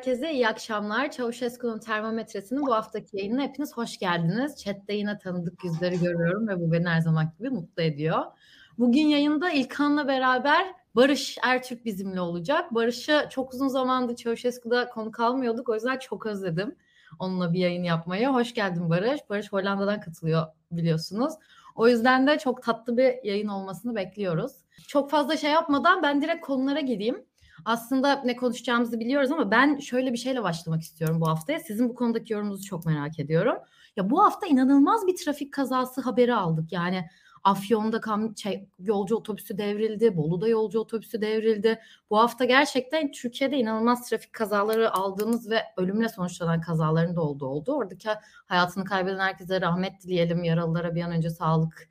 herkese iyi akşamlar. Çavuşesku'nun termometresinin bu haftaki yayınına hepiniz hoş geldiniz. Chat'te yine tanıdık yüzleri görüyorum ve bu beni her zaman gibi mutlu ediyor. Bugün yayında İlkan'la beraber Barış Ertürk bizimle olacak. Barış'ı çok uzun zamandır Çavuşesku'da konuk almıyorduk. O yüzden çok özledim onunla bir yayın yapmayı. Hoş geldin Barış. Barış Hollanda'dan katılıyor biliyorsunuz. O yüzden de çok tatlı bir yayın olmasını bekliyoruz. Çok fazla şey yapmadan ben direkt konulara gireyim. Aslında ne konuşacağımızı biliyoruz ama ben şöyle bir şeyle başlamak istiyorum bu haftaya. Sizin bu konudaki yorumunuzu çok merak ediyorum. Ya bu hafta inanılmaz bir trafik kazası haberi aldık. Yani Afyon'da kam şey, yolcu otobüsü devrildi, Bolu'da yolcu otobüsü devrildi. Bu hafta gerçekten Türkiye'de inanılmaz trafik kazaları aldığımız ve ölümle sonuçlanan kazaların da olduğu oldu. Oradaki hayatını kaybeden herkese rahmet dileyelim, yaralılara bir an önce sağlık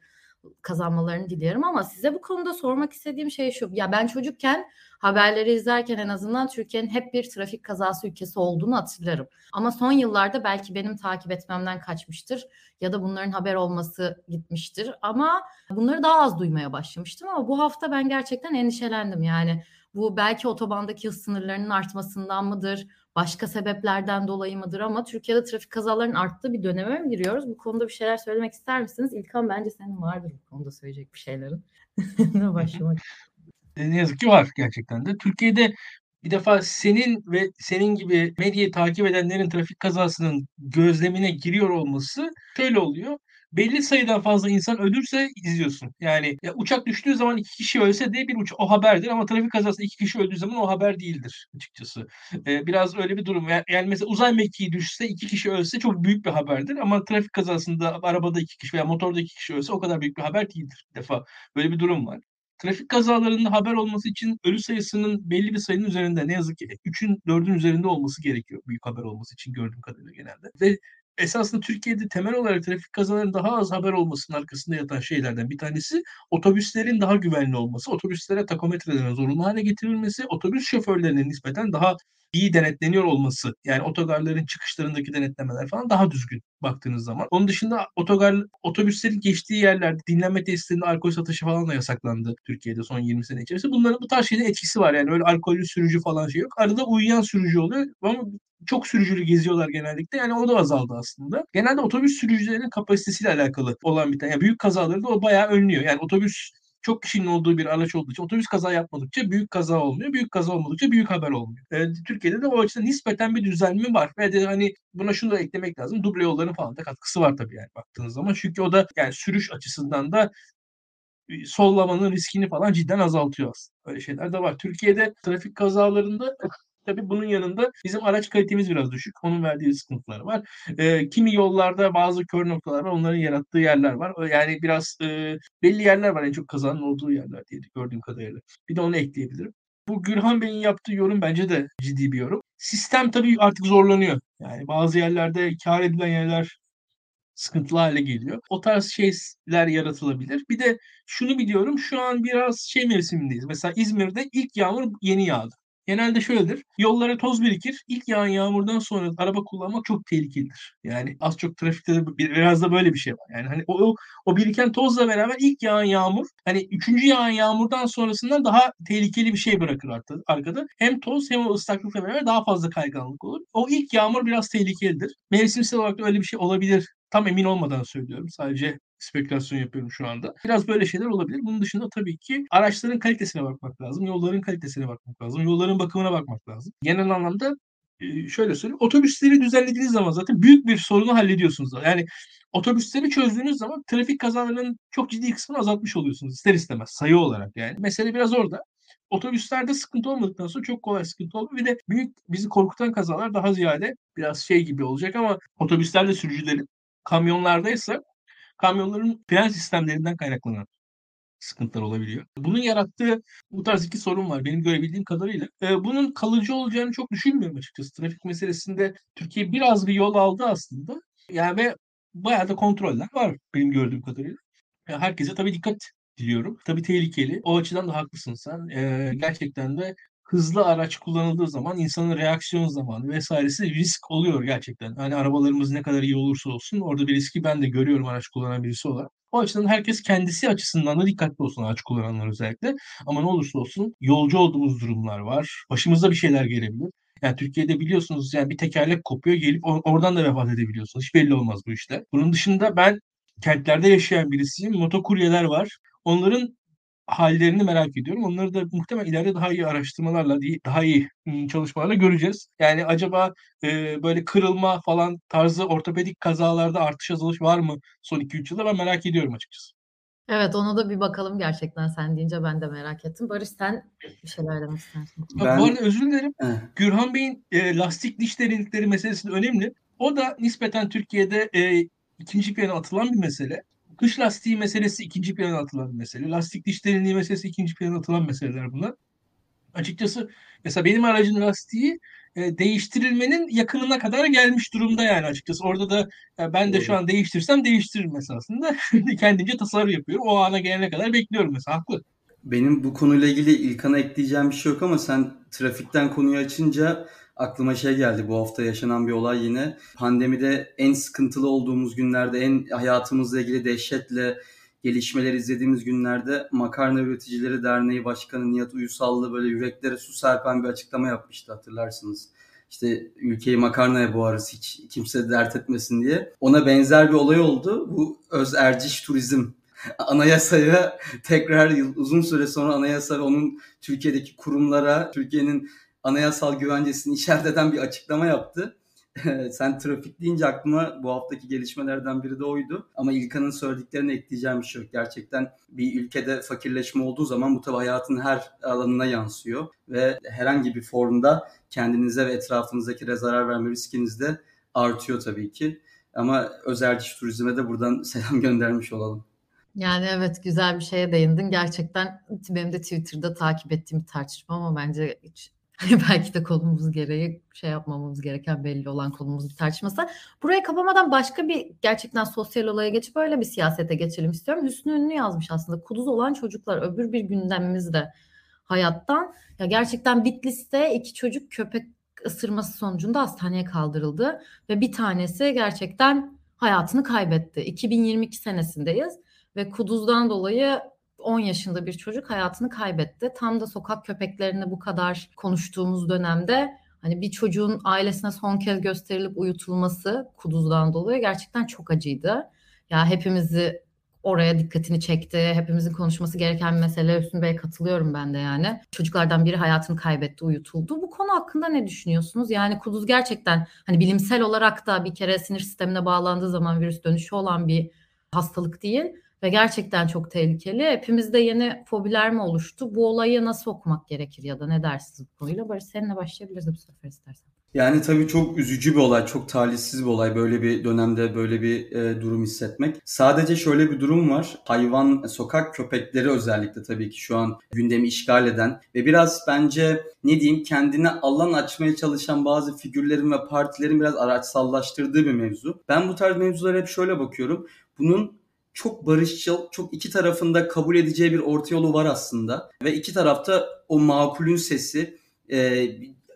kazanmalarını dilerim ama size bu konuda sormak istediğim şey şu. Ya ben çocukken haberleri izlerken en azından Türkiye'nin hep bir trafik kazası ülkesi olduğunu hatırlarım. Ama son yıllarda belki benim takip etmemden kaçmıştır ya da bunların haber olması gitmiştir. Ama bunları daha az duymaya başlamıştım ama bu hafta ben gerçekten endişelendim. Yani bu belki otobandaki hız sınırlarının artmasından mıdır? Başka sebeplerden dolayı mıdır ama Türkiye'de trafik kazalarının arttığı bir döneme mi giriyoruz? Bu konuda bir şeyler söylemek ister misiniz? İlkan bence senin vardır bu konuda söyleyecek bir şeylerin. başlamak? Ne yazık ki var gerçekten de. Türkiye'de bir defa senin ve senin gibi medyayı takip edenlerin trafik kazasının gözlemine giriyor olması şöyle oluyor belli sayıdan fazla insan ölürse izliyorsun. Yani ya uçak düştüğü zaman iki kişi ölse de bir uç o haberdir ama trafik kazasında iki kişi öldüğü zaman o haber değildir açıkçası. Ee, biraz öyle bir durum. Yani, mesela uzay mekiği düşse iki kişi ölse çok büyük bir haberdir ama trafik kazasında arabada iki kişi veya motorda iki kişi ölse o kadar büyük bir haber değildir. Bir defa böyle bir durum var trafik kazalarında haber olması için ölü sayısının belli bir sayının üzerinde ne yazık ki 3'ün 4'ün üzerinde olması gerekiyor büyük haber olması için gördüğüm kadarıyla genelde. Ve esasında Türkiye'de temel olarak trafik kazalarının daha az haber olmasının arkasında yatan şeylerden bir tanesi otobüslerin daha güvenli olması, otobüslere takometrelerin zorunlu hale getirilmesi, otobüs şoförlerinin nispeten daha iyi denetleniyor olması. Yani otogarların çıkışlarındaki denetlemeler falan daha düzgün baktığınız zaman. Onun dışında otogar otobüslerin geçtiği yerlerde dinlenme tesislerinde alkol satışı falan da yasaklandı Türkiye'de son 20 sene içerisinde. Bunların bu tarz şeylerin etkisi var. Yani öyle alkollü sürücü falan şey yok. Arada uyuyan sürücü oluyor ama çok sürücülü geziyorlar genellikle. Yani o da azaldı aslında. Genelde otobüs sürücülerinin kapasitesiyle alakalı olan bir tane. Yani büyük kazaları da o bayağı önlüyor. Yani otobüs çok kişinin olduğu bir araç olduğu için otobüs kaza yapmadıkça büyük kaza olmuyor. Büyük kaza olmadıkça büyük haber olmuyor. E, Türkiye'de de o açıdan nispeten bir düzenleme var. Ve de hani buna şunu da eklemek lazım. Duble yolların falan da katkısı var tabii yani baktığınız zaman. Çünkü o da yani sürüş açısından da e, sollamanın riskini falan cidden azaltıyor aslında. Öyle şeyler de var. Türkiye'de trafik kazalarında Tabii bunun yanında bizim araç kalitemiz biraz düşük. Onun verdiği sıkıntılar var. E, kimi yollarda bazı kör noktalar var. Onların yarattığı yerler var. Yani biraz e, belli yerler var en çok kazanın olduğu yerler diye gördüğüm kadarıyla. Bir de onu ekleyebilirim. Bu Gürhan Bey'in yaptığı yorum bence de ciddi bir yorum. Sistem tabii artık zorlanıyor. Yani bazı yerlerde kar edilen yerler sıkıntılı hale geliyor. O tarz şeyler yaratılabilir. Bir de şunu biliyorum şu an biraz şey mevsimindeyiz. Mesela İzmir'de ilk yağmur yeni yağdı. Genelde şöyledir. Yollara toz birikir. İlk yağan yağmurdan sonra araba kullanmak çok tehlikelidir. Yani az çok trafikte de biraz da böyle bir şey var. Yani hani o, o, o biriken tozla beraber ilk yağan yağmur hani üçüncü yağan yağmurdan sonrasından daha tehlikeli bir şey bırakır arkada. Hem toz hem o ıslaklıkla beraber daha fazla kayganlık olur. O ilk yağmur biraz tehlikelidir. Mevsimsel olarak da öyle bir şey olabilir tam emin olmadan söylüyorum. Sadece spekülasyon yapıyorum şu anda. Biraz böyle şeyler olabilir. Bunun dışında tabii ki araçların kalitesine bakmak lazım. Yolların kalitesine bakmak lazım. Yolların bakımına bakmak lazım. Genel anlamda e, şöyle söyleyeyim. Otobüsleri düzenlediğiniz zaman zaten büyük bir sorunu hallediyorsunuz. Yani otobüsleri çözdüğünüz zaman trafik kazalarının çok ciddi kısmını azaltmış oluyorsunuz ister istemez sayı olarak yani. Mesele biraz orada. Otobüslerde sıkıntı olmadıktan sonra çok kolay sıkıntı olur. Bir de büyük bizi korkutan kazalar daha ziyade biraz şey gibi olacak ama otobüslerde sürücülerin kamyonlardaysa kamyonların fren sistemlerinden kaynaklanan sıkıntılar olabiliyor. Bunun yarattığı bu tarz iki sorun var benim görebildiğim kadarıyla. Ee, bunun kalıcı olacağını çok düşünmüyorum açıkçası. Trafik meselesinde Türkiye biraz bir yol aldı aslında. Yani ve bayağı da kontroller var benim gördüğüm kadarıyla. Yani herkese tabii dikkat diliyorum. Tabii tehlikeli. O açıdan da haklısın sen. Ee, gerçekten de hızlı araç kullanıldığı zaman insanın reaksiyon zamanı vesairesi risk oluyor gerçekten. Hani arabalarımız ne kadar iyi olursa olsun orada bir riski ben de görüyorum araç kullanan birisi olarak. O açıdan herkes kendisi açısından da dikkatli olsun araç kullananlar özellikle. Ama ne olursa olsun yolcu olduğumuz durumlar var. Başımıza bir şeyler gelebilir. Yani Türkiye'de biliyorsunuz yani bir tekerlek kopuyor gelip oradan da vefat edebiliyorsunuz. Hiç belli olmaz bu işte. Bunun dışında ben kentlerde yaşayan birisiyim. Motokuryeler var. Onların hallerini merak ediyorum. Onları da muhtemelen ileride daha iyi araştırmalarla, daha iyi çalışmalarla göreceğiz. Yani acaba e, böyle kırılma falan tarzı ortopedik kazalarda artış azalış var mı son 2-3 yılda ben merak ediyorum açıkçası. Evet ona da bir bakalım gerçekten sen deyince ben de merak ettim. Barış sen bir şeyler demek istersin. Ben... Bu arada özür dilerim. Heh. Gürhan Bey'in e, lastik diş derinlikleri meselesi önemli. O da nispeten Türkiye'de e, ikinci plana atılan bir mesele. Kış lastiği meselesi ikinci plana atılan mesele. Lastik diş derinliği meselesi ikinci plana atılan meseleler bunlar. Açıkçası mesela benim aracın lastiği e, değiştirilmenin yakınına kadar gelmiş durumda yani açıkçası. Orada da e, ben de şu an değiştirsem değiştiririm esasında. Kendimce tasarruf yapıyorum. O ana gelene kadar bekliyorum mesela. Haklı. Benim bu konuyla ilgili İlkan'a ekleyeceğim bir şey yok ama sen trafikten konuyu açınca aklıma şey geldi bu hafta yaşanan bir olay yine. Pandemide en sıkıntılı olduğumuz günlerde en hayatımızla ilgili dehşetle gelişmeler izlediğimiz günlerde Makarna Üreticileri Derneği Başkanı Nihat Uysallı böyle yüreklere su serpen bir açıklama yapmıştı hatırlarsınız. İşte ülkeyi makarnaya boğarız hiç kimse dert etmesin diye. Ona benzer bir olay oldu. Bu öz erciş turizm anayasaya tekrar uzun süre sonra anayasa ve onun Türkiye'deki kurumlara, Türkiye'nin anayasal güvencesini işaret eden bir açıklama yaptı. Sen trafik deyince aklıma bu haftaki gelişmelerden biri de oydu. Ama İlkan'ın söylediklerini ekleyeceğim bir şey. Gerçekten bir ülkede fakirleşme olduğu zaman bu tabi hayatın her alanına yansıyor. Ve herhangi bir formda kendinize ve etrafınızdakilere zarar verme riskiniz de artıyor tabii ki. Ama özel diş turizme de buradan selam göndermiş olalım. Yani evet güzel bir şeye değindin. Gerçekten benim de Twitter'da takip ettiğim bir tartışma ama bence hiç belki de konumuz gereği şey yapmamamız gereken belli olan konumuz bir tartışması. Burayı kapamadan başka bir gerçekten sosyal olaya geçip öyle bir siyasete geçelim istiyorum. Hüsnü Ünlü yazmış aslında. Kuduz olan çocuklar öbür bir gündemimizde hayattan. Ya gerçekten Bitlis'te iki çocuk köpek ısırması sonucunda hastaneye kaldırıldı ve bir tanesi gerçekten hayatını kaybetti. 2022 senesindeyiz ve kuduzdan dolayı 10 yaşında bir çocuk hayatını kaybetti. Tam da sokak köpeklerini bu kadar konuştuğumuz dönemde hani bir çocuğun ailesine son kez gösterilip uyutulması kuduzdan dolayı gerçekten çok acıydı. Ya hepimizi oraya dikkatini çekti. Hepimizin konuşması gereken bir mesele. Hüsnü Bey katılıyorum ben de yani. Çocuklardan biri hayatını kaybetti, uyutuldu. Bu konu hakkında ne düşünüyorsunuz? Yani kuduz gerçekten hani bilimsel olarak da bir kere sinir sistemine bağlandığı zaman virüs dönüşü olan bir hastalık değil ve gerçekten çok tehlikeli. Hepimizde yeni fobiler mi oluştu? Bu olayı nasıl okumak gerekir ya da ne dersiniz bu konuyla? Barış seninle başlayabiliriz bu sefer istersen. Yani tabii çok üzücü bir olay, çok talihsiz bir olay böyle bir dönemde böyle bir e, durum hissetmek. Sadece şöyle bir durum var. Hayvan, sokak köpekleri özellikle tabii ki şu an gündemi işgal eden ve biraz bence ne diyeyim kendine alan açmaya çalışan bazı figürlerin ve partilerin biraz araçsallaştırdığı bir mevzu. Ben bu tarz mevzulara hep şöyle bakıyorum. Bunun çok barışçıl, çok iki tarafında kabul edeceği bir orta yolu var aslında. Ve iki tarafta o makulün sesi e,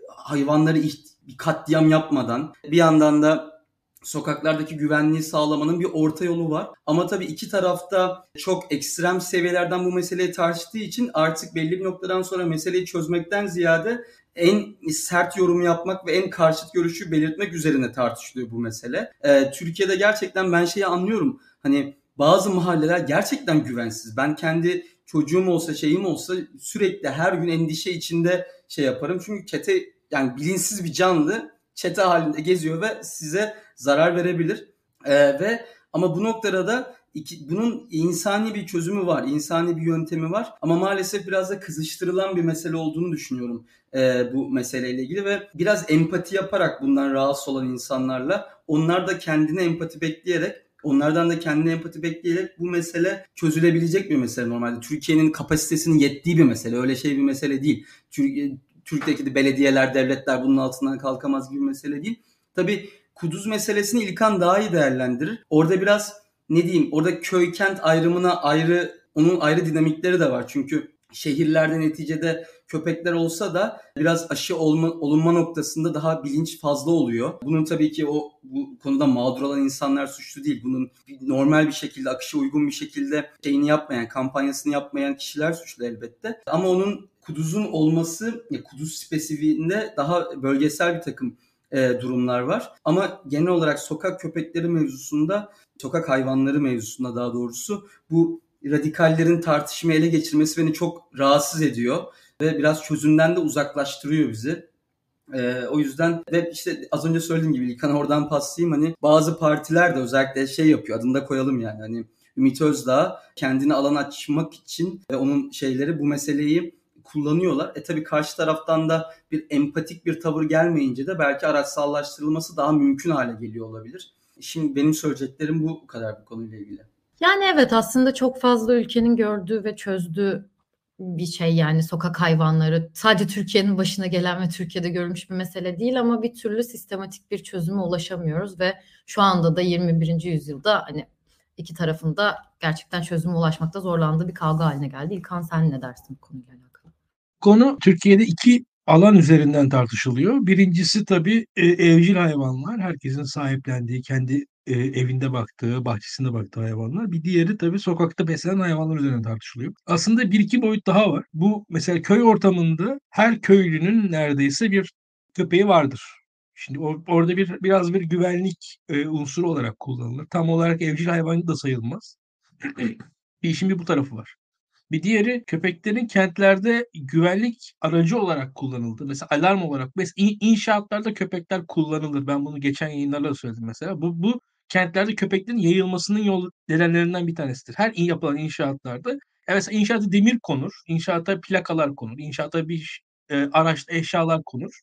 hayvanları bir katliam yapmadan bir yandan da sokaklardaki güvenliği sağlamanın bir orta yolu var. Ama tabii iki tarafta çok ekstrem seviyelerden bu meseleyi tartıştığı için artık belli bir noktadan sonra meseleyi çözmekten ziyade en sert yorumu yapmak ve en karşıt görüşü belirtmek üzerine tartışılıyor bu mesele. Ee, Türkiye'de gerçekten ben şeyi anlıyorum. Hani bazı mahalleler gerçekten güvensiz. Ben kendi çocuğum olsa şeyim olsa sürekli her gün endişe içinde şey yaparım. Çünkü çete yani bilinçsiz bir canlı çete halinde geziyor ve size zarar verebilir. Ee, ve ama bu noktada da iki, bunun insani bir çözümü var, insani bir yöntemi var. Ama maalesef biraz da kızıştırılan bir mesele olduğunu düşünüyorum e, bu meseleyle ilgili ve biraz empati yaparak bundan rahatsız olan insanlarla onlar da kendine empati bekleyerek Onlardan da kendine empati bekleyerek bu mesele çözülebilecek bir mesele normalde. Türkiye'nin kapasitesinin yettiği bir mesele. Öyle şey bir mesele değil. Türkiye, Türkiye'deki de belediyeler, devletler bunun altından kalkamaz gibi bir mesele değil. Tabii Kuduz meselesini İlkan daha iyi değerlendirir. Orada biraz ne diyeyim orada köy kent ayrımına ayrı onun ayrı dinamikleri de var. Çünkü şehirlerde neticede köpekler olsa da biraz aşı olma, olunma noktasında daha bilinç fazla oluyor. Bunun tabii ki o bu konuda mağdur olan insanlar suçlu değil. Bunun normal bir şekilde akışa uygun bir şekilde şeyini yapmayan, kampanyasını yapmayan kişiler suçlu elbette. Ama onun kuduzun olması kuduz spesifiğinde daha bölgesel bir takım e, durumlar var. Ama genel olarak sokak köpekleri mevzusunda, sokak hayvanları mevzusunda daha doğrusu bu radikallerin tartışmayı ele geçirmesi beni çok rahatsız ediyor ve biraz çözümden de uzaklaştırıyor bizi. Ee, o yüzden ve işte az önce söylediğim gibi İlkan oradan paslayayım hani bazı partiler de özellikle şey yapıyor adını da koyalım yani hani Ümit Özdağ kendini alan açmak için ve onun şeyleri bu meseleyi kullanıyorlar. E tabii karşı taraftan da bir empatik bir tavır gelmeyince de belki araçsallaştırılması daha mümkün hale geliyor olabilir. Şimdi benim söyleyeceklerim bu kadar bu konuyla ilgili. Yani evet aslında çok fazla ülkenin gördüğü ve çözdüğü bir şey yani sokak hayvanları sadece Türkiye'nin başına gelen ve Türkiye'de görülmüş bir mesele değil ama bir türlü sistematik bir çözüme ulaşamıyoruz ve şu anda da 21. yüzyılda hani iki tarafında gerçekten çözüme ulaşmakta zorlandığı bir kavga haline geldi. İlkan sen ne dersin bu konuyla alakalı? Konu Türkiye'de iki alan üzerinden tartışılıyor. Birincisi tabii e, evcil hayvanlar. Herkesin sahiplendiği, kendi e, evinde baktığı, bahçesinde baktığı hayvanlar. Bir diğeri tabii sokakta beslenen hayvanlar üzerine tartışılıyor. Aslında bir iki boyut daha var. Bu mesela köy ortamında her köylünün neredeyse bir köpeği vardır. Şimdi or- orada bir biraz bir güvenlik e, unsuru olarak kullanılır. Tam olarak evcil hayvan da sayılmaz. bir işin bir bu tarafı var. Bir diğeri köpeklerin kentlerde güvenlik aracı olarak kullanıldı. Mesela alarm olarak. Mesela inşaatlarda köpekler kullanılır. Ben bunu geçen yayınlarda söyledim mesela. Bu, bu kentlerde köpeklerin yayılmasının yol nedenlerinden bir tanesidir. Her yapılan inşaatlarda evet inşaata demir konur, inşaata plakalar konur, inşaata bir e, araçta eşyalar konur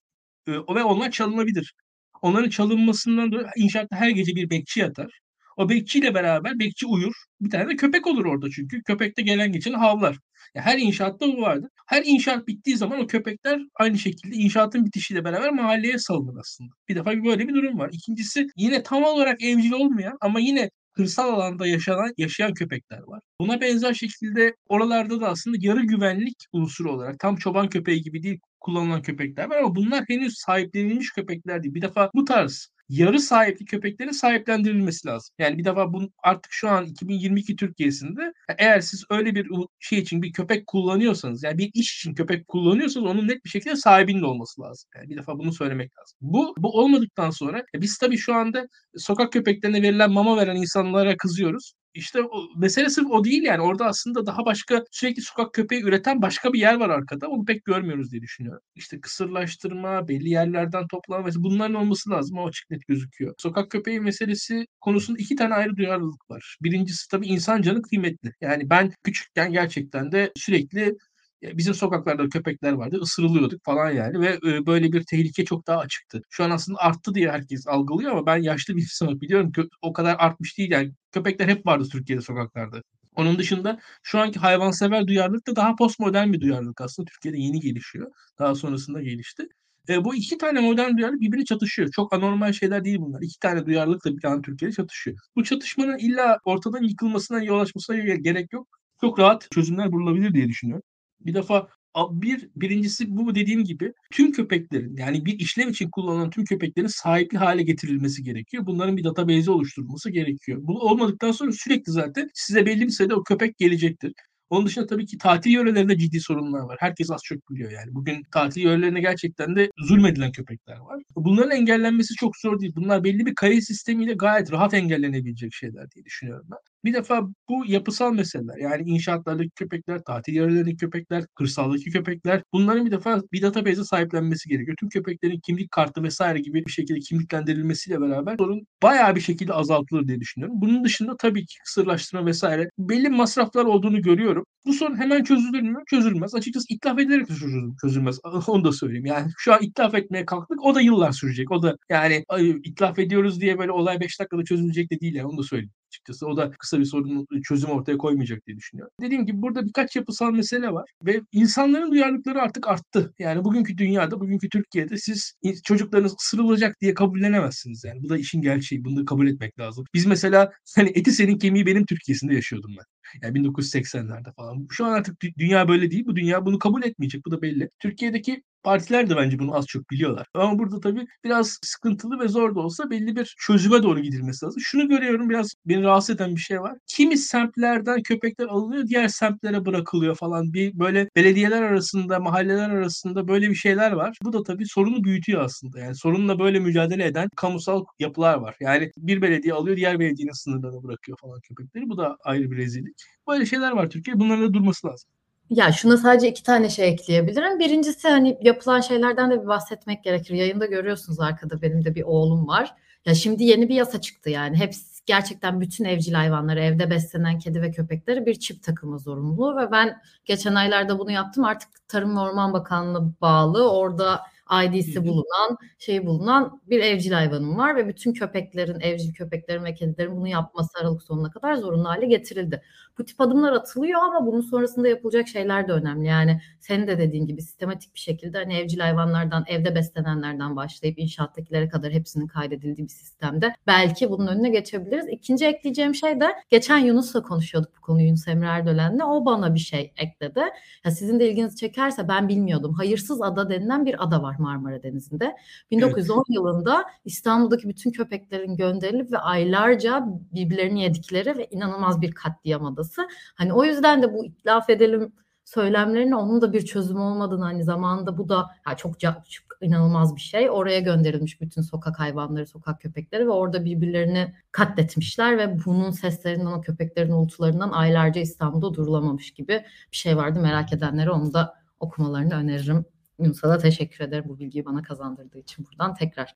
e, ve onlar çalınabilir. Onların çalınmasından dolayı inşaatta her gece bir bekçi yatar. O bekçiyle beraber bekçi uyur. Bir tane de köpek olur orada çünkü. Köpek de gelen geçen havlar. Yani her inşaatta bu vardı. Her inşaat bittiği zaman o köpekler aynı şekilde inşaatın bitişiyle beraber mahalleye salınır aslında. Bir defa böyle bir durum var. İkincisi yine tam olarak evcil olmayan ama yine kırsal alanda yaşanan yaşayan köpekler var. Buna benzer şekilde oralarda da aslında yarı güvenlik unsuru olarak tam çoban köpeği gibi değil kullanılan köpekler var ama bunlar henüz sahiplenilmiş köpekler değil. Bir defa bu tarz yarı sahipli köpeklerin sahiplendirilmesi lazım. Yani bir defa bunu artık şu an 2022 Türkiye'sinde eğer siz öyle bir şey için bir köpek kullanıyorsanız yani bir iş için köpek kullanıyorsanız onun net bir şekilde sahibinin olması lazım. Yani bir defa bunu söylemek lazım. Bu bu olmadıktan sonra e, biz tabii şu anda sokak köpeklerine verilen mama veren insanlara kızıyoruz. İşte o, mesele sırf o değil yani. Orada aslında daha başka sürekli sokak köpeği üreten başka bir yer var arkada. Onu pek görmüyoruz diye düşünüyorum. İşte kısırlaştırma, belli yerlerden toplama mesela bunların olması lazım. O açık net gözüküyor. Sokak köpeği meselesi konusunda iki tane ayrı duyarlılık var. Birincisi tabii insan canı kıymetli. Yani ben küçükken gerçekten de sürekli bizim sokaklarda köpekler vardı. ısırılıyorduk falan yani ve böyle bir tehlike çok daha açıktı. Şu an aslında arttı diye herkes algılıyor ama ben yaşlı bir insanım biliyorum ki o kadar artmış değil yani. Köpekler hep vardı Türkiye'de sokaklarda. Onun dışında şu anki hayvansever duyarlılık da daha postmodern bir duyarlılık aslında. Türkiye'de yeni gelişiyor. Daha sonrasında gelişti. E, bu iki tane modern duyarlılık birbirine çatışıyor. Çok anormal şeyler değil bunlar. İki tane duyarlılık da bir tane Türkiye'de çatışıyor. Bu çatışmanın illa ortadan yıkılmasına yol açmasına gerek yok. Çok rahat çözümler bulunabilir diye düşünüyorum. Bir defa bir birincisi bu dediğim gibi tüm köpeklerin yani bir işlem için kullanılan tüm köpeklerin sahipli hale getirilmesi gerekiyor. Bunların bir database oluşturulması gerekiyor. Bu olmadıktan sonra sürekli zaten size belli bir sürede o köpek gelecektir. Onun dışında tabii ki tatil yörelerinde ciddi sorunlar var. Herkes az çok biliyor yani. Bugün tatil yörelerine gerçekten de zulmedilen köpekler var. Bunların engellenmesi çok zor değil. Bunlar belli bir kayıt sistemiyle gayet rahat engellenebilecek şeyler diye düşünüyorum ben. Bir defa bu yapısal meseleler yani inşaatlardaki köpekler, tatil yerlerindeki köpekler, kırsaldaki köpekler bunların bir defa bir database'e sahiplenmesi gerekiyor. Tüm köpeklerin kimlik kartı vesaire gibi bir şekilde kimliklendirilmesiyle beraber sorun bayağı bir şekilde azaltılır diye düşünüyorum. Bunun dışında tabii ki kısırlaştırma vesaire belli masraflar olduğunu görüyorum. Bu sorun hemen çözülür mü? Çözülmez. Açıkçası itlaf edilerek de çözülmez. Onu da söyleyeyim. Yani şu an itlaf etmeye kalktık. O da yıllar sürecek. O da yani itlaf ediyoruz diye böyle olay 5 dakikada çözülecek de değil yani. Onu da söyleyeyim açıkçası. O da kısa bir sorunun çözüm ortaya koymayacak diye düşünüyorum. Dediğim gibi burada birkaç yapısal mesele var ve insanların duyarlılıkları artık arttı. Yani bugünkü dünyada, bugünkü Türkiye'de siz çocuklarınız ısırılacak diye kabullenemezsiniz yani. Bu da işin gerçeği. Bunu da kabul etmek lazım. Biz mesela hani eti senin kemiği benim Türkiye'sinde yaşıyordum ben. Yani 1980'lerde falan. Şu an artık dünya böyle değil. Bu dünya bunu kabul etmeyecek. Bu da belli. Türkiye'deki partiler de bence bunu az çok biliyorlar. Ama burada tabii biraz sıkıntılı ve zor da olsa belli bir çözüme doğru gidilmesi lazım. Şunu görüyorum biraz beni rahatsız eden bir şey var. Kimi semtlerden köpekler alınıyor, diğer semtlere bırakılıyor falan. Bir böyle belediyeler arasında, mahalleler arasında böyle bir şeyler var. Bu da tabii sorunu büyütüyor aslında. Yani sorunla böyle mücadele eden kamusal yapılar var. Yani bir belediye alıyor, diğer belediyenin sınırlarına bırakıyor falan köpekleri. Bu da ayrı bir rezillik. Böyle şeyler var Türkiye. Bunların da durması lazım. Ya şuna sadece iki tane şey ekleyebilirim. Birincisi hani yapılan şeylerden de bir bahsetmek gerekir. Yayında görüyorsunuz arkada benim de bir oğlum var. Ya şimdi yeni bir yasa çıktı yani. Hepsi gerçekten bütün evcil hayvanları, evde beslenen kedi ve köpekleri bir çip takımı zorunlu ve ben geçen aylarda bunu yaptım. Artık Tarım ve Orman Bakanlığı bağlı. Orada ID'si bulunan, şey bulunan bir evcil hayvanım var ve bütün köpeklerin, evcil köpeklerin ve kedilerin bunu yapması Aralık sonuna kadar zorunlu hale getirildi. Bu tip adımlar atılıyor ama bunun sonrasında yapılacak şeyler de önemli. Yani senin de dediğin gibi sistematik bir şekilde hani evcil hayvanlardan, evde beslenenlerden başlayıp inşaattakilere kadar hepsinin kaydedildiği bir sistemde belki bunun önüne geçebiliriz. İkinci ekleyeceğim şey de geçen Yunus'la konuşuyorduk bu konuyu Yunus Emre Erdoğan'la. O bana bir şey ekledi. Ya sizin de ilginizi çekerse ben bilmiyordum. Hayırsız Ada denilen bir ada var Marmara Denizi'nde. 1910 evet. yılında İstanbul'daki bütün köpeklerin gönderilip ve aylarca birbirlerini yedikleri ve inanılmaz bir katliam adası. Hani o yüzden de bu itlaf edelim söylemlerine onun da bir çözüm olmadığını hani zamanında bu da ya çok, çok inanılmaz bir şey. Oraya gönderilmiş bütün sokak hayvanları, sokak köpekleri ve orada birbirlerini katletmişler ve bunun seslerinden o köpeklerin uğultularından aylarca İstanbul'da durulamamış gibi bir şey vardı. Merak edenlere onu da okumalarını öneririm. Yunus'a teşekkür ederim bu bilgiyi bana kazandırdığı için buradan tekrar.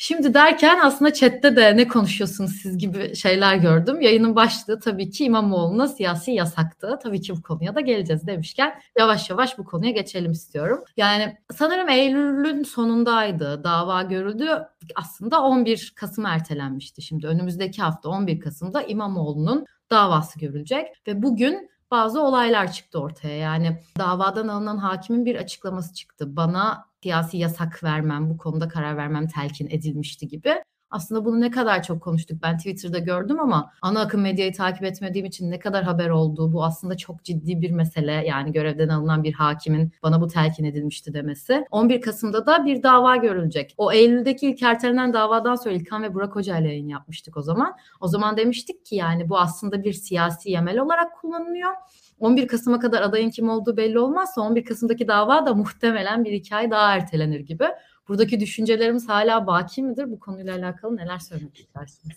Şimdi derken aslında chatte de ne konuşuyorsunuz siz gibi şeyler gördüm. Yayının başlığı tabii ki İmamoğlu'na siyasi yasaktı. Tabii ki bu konuya da geleceğiz demişken yavaş yavaş bu konuya geçelim istiyorum. Yani sanırım Eylül'ün sonundaydı. Dava görüldü. Aslında 11 Kasım ertelenmişti. Şimdi önümüzdeki hafta 11 Kasım'da İmamoğlu'nun davası görülecek ve bugün bazı olaylar çıktı ortaya. Yani davadan alınan hakimin bir açıklaması çıktı. Bana siyasi yasak vermem, bu konuda karar vermem telkin edilmişti gibi. Aslında bunu ne kadar çok konuştuk ben Twitter'da gördüm ama ana akım medyayı takip etmediğim için ne kadar haber olduğu bu aslında çok ciddi bir mesele. Yani görevden alınan bir hakimin bana bu telkin edilmişti demesi. 11 Kasım'da da bir dava görülecek. O Eylül'deki ilk ertelenen davadan sonra İlkan ve Burak Hoca ile yayın yapmıştık o zaman. O zaman demiştik ki yani bu aslında bir siyasi yemel olarak kullanılıyor. 11 Kasım'a kadar adayın kim olduğu belli olmazsa 11 Kasım'daki dava da muhtemelen bir iki daha ertelenir gibi. Buradaki düşüncelerimiz hala baki midir? Bu konuyla alakalı neler söylemek istersiniz?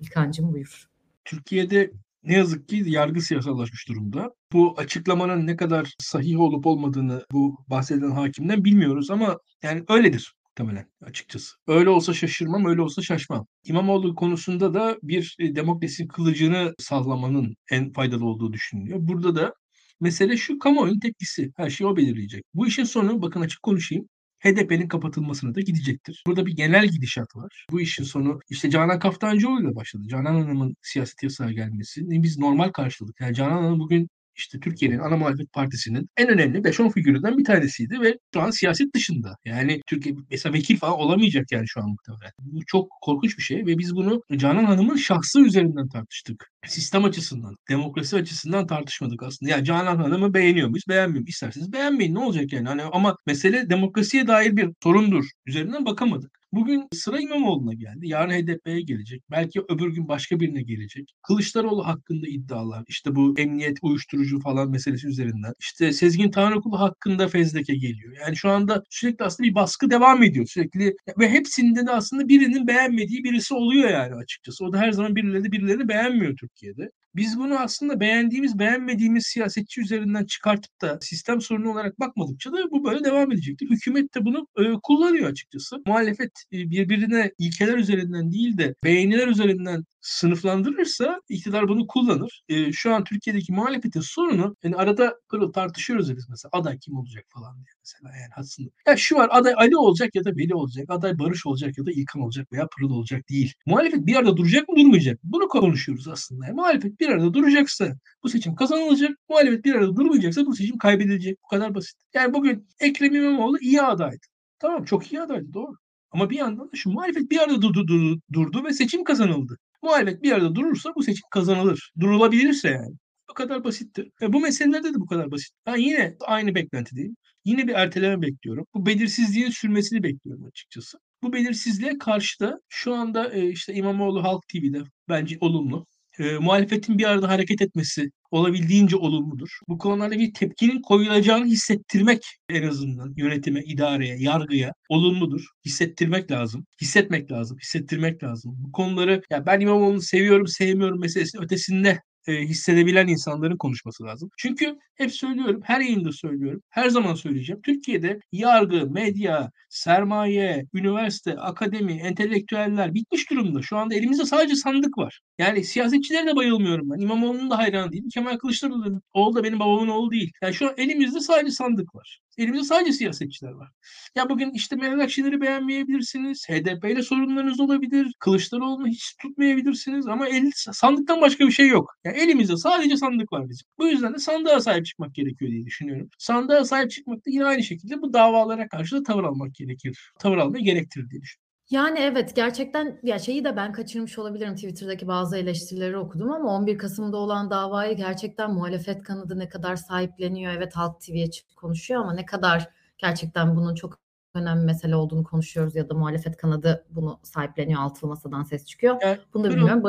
İlkancım buyur. Türkiye'de ne yazık ki yargı siyasallaşmış durumda. Bu açıklamanın ne kadar sahih olup olmadığını bu bahsedilen hakimden bilmiyoruz ama yani öyledir muhtemelen açıkçası. Öyle olsa şaşırmam, öyle olsa şaşmam. İmamoğlu konusunda da bir e, demokrasi kılıcını sallamanın en faydalı olduğu düşünülüyor. Burada da mesele şu kamuoyunun tepkisi. Her şeyi o belirleyecek. Bu işin sonu bakın açık konuşayım. HDP'nin kapatılmasına da gidecektir. Burada bir genel gidişat var. Bu işin sonu işte Canan Kaftancıoğlu ile başladı. Canan Hanım'ın siyaset yasağı gelmesi. Biz normal karşıladık. Yani Canan Hanım bugün işte Türkiye'nin ana muhalefet partisinin en önemli 5-10 figüründen bir tanesiydi ve şu an siyaset dışında. Yani Türkiye mesela vekil falan olamayacak yani şu an muhtemelen. Bu çok korkunç bir şey ve biz bunu Canan Hanım'ın şahsı üzerinden tartıştık. Sistem açısından, demokrasi açısından tartışmadık aslında. Yani Canan Hanım'ı beğeniyor muyuz, beğenmiyor muyuz? İsterseniz beğenmeyin ne olacak yani. Hani ama mesele demokrasiye dair bir sorundur. Üzerinden bakamadık. Bugün sıra İmamoğlu'na geldi. Yarın HDP'ye gelecek. Belki öbür gün başka birine gelecek. Kılıçdaroğlu hakkında iddialar. İşte bu emniyet, uyuşturucu falan meselesi üzerinden. İşte Sezgin Tanrıkulu hakkında fezleke geliyor. Yani şu anda sürekli aslında bir baskı devam ediyor. Sürekli ve hepsinde de aslında birinin beğenmediği birisi oluyor yani açıkçası. O da her zaman birileri birilerini beğenmiyor Türkiye'de. Biz bunu aslında beğendiğimiz, beğenmediğimiz siyasetçi üzerinden çıkartıp da sistem sorunu olarak bakmadıkça da bu böyle devam edecektir. Hükümet de bunu e, kullanıyor açıkçası. Muhalefet e, birbirine ilkeler üzerinden değil de beğeniler üzerinden sınıflandırırsa iktidar bunu kullanır. E, şu an Türkiye'deki muhalefetin sorunu yani arada pırıl tartışıyoruz ya biz mesela aday kim olacak falan diye mesela yani aslında. Ya şu var aday Ali olacak ya da Veli olacak. Aday Barış olacak ya da İlkan olacak veya Pırıl olacak değil. Muhalefet bir arada duracak mı durmayacak Bunu konuşuyoruz aslında. Yani muhalefet bir arada duracaksa bu seçim kazanılacak. Muhalefet bir arada durmayacaksa bu seçim kaybedilecek. Bu kadar basit. Yani bugün Ekrem İmamoğlu iyi adaydı. Tamam çok iyi adaydı doğru. Ama bir yandan da şu muhalefet bir arada durdu, durdu, durdu ve seçim kazanıldı. Muhalefet bir arada durursa bu seçim kazanılır. Durulabilirse yani. Bu kadar basittir. Ve bu meselelerde de bu kadar basit. Ben yine aynı beklentideyim. Yine bir erteleme bekliyorum. Bu belirsizliğin sürmesini bekliyorum açıkçası. Bu belirsizliğe karşı da şu anda e, işte İmamoğlu Halk TV'de bence olumlu. E, muhalefetin bir arada hareket etmesi olabildiğince olumludur. Bu konularda bir tepkinin koyulacağını hissettirmek en azından yönetime, idareye, yargıya olumludur. Hissettirmek lazım. Hissetmek lazım. Hissettirmek lazım. Bu konuları ya ben İmamoğlu'nu seviyorum, sevmiyorum meselesinin ötesinde e, hissedebilen insanların konuşması lazım. Çünkü hep söylüyorum, her yayında söylüyorum, her zaman söyleyeceğim. Türkiye'de yargı, medya, sermaye, üniversite, akademi, entelektüeller bitmiş durumda. Şu anda elimizde sadece sandık var. Yani siyasetçilere de bayılmıyorum ben. İmamoğlu'nun da hayran değilim. Kemal Kılıçdaroğlu oğlu da benim babamın oğlu değil. Yani şu an elimizde sadece sandık var. Elimizde sadece siyasetçiler var. Ya bugün işte Meral Akşener'i beğenmeyebilirsiniz. HDP ile sorunlarınız olabilir. Kılıçdaroğlu'nu hiç tutmayabilirsiniz. Ama el, sandıktan başka bir şey yok. Yani elimizde sadece sandık var bizim. Bu yüzden de sandığa sahip çıkmak gerekiyor diye düşünüyorum. Sandığa sahip çıkmak da yine aynı şekilde bu davalara karşı da tavır almak gerekir. Tavır almayı gerektirir diye düşünüyorum. Yani evet gerçekten ya şeyi de ben kaçırmış olabilirim Twitter'daki bazı eleştirileri okudum ama 11 Kasım'da olan davayı gerçekten muhalefet kanadı ne kadar sahipleniyor. Evet Halk TV'ye çıkıp konuşuyor ama ne kadar gerçekten bunun çok önemli mesele olduğunu konuşuyoruz ya da muhalefet kanadı bunu sahipleniyor altılı masadan ses çıkıyor. Yani, bunu da bilmiyorum.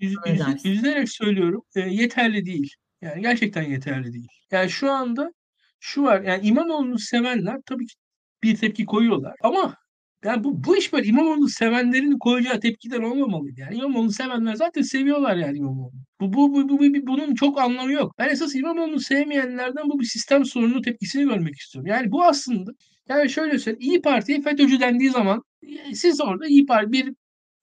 Yüz, yüz, yüzlerek söylüyorum e, yeterli değil. Yani gerçekten yeterli değil. Yani şu anda şu var yani İmamoğlu'nu sevenler tabii ki bir tepki koyuyorlar ama yani bu, bu iş böyle İmamoğlu sevenlerin koyacağı tepkiden olmamalıydı. Yani İmamoğlu sevenler zaten seviyorlar yani İmamoğlu. Bu, bu, bu, bu, bu, bunun çok anlamı yok. Ben esas İmamoğlu'nu sevmeyenlerden bu bir sistem sorunu tepkisini görmek istiyorum. Yani bu aslında yani şöyle söyleyeyim İyi Parti'ye FETÖ'cü dendiği zaman siz orada İyi Parti bir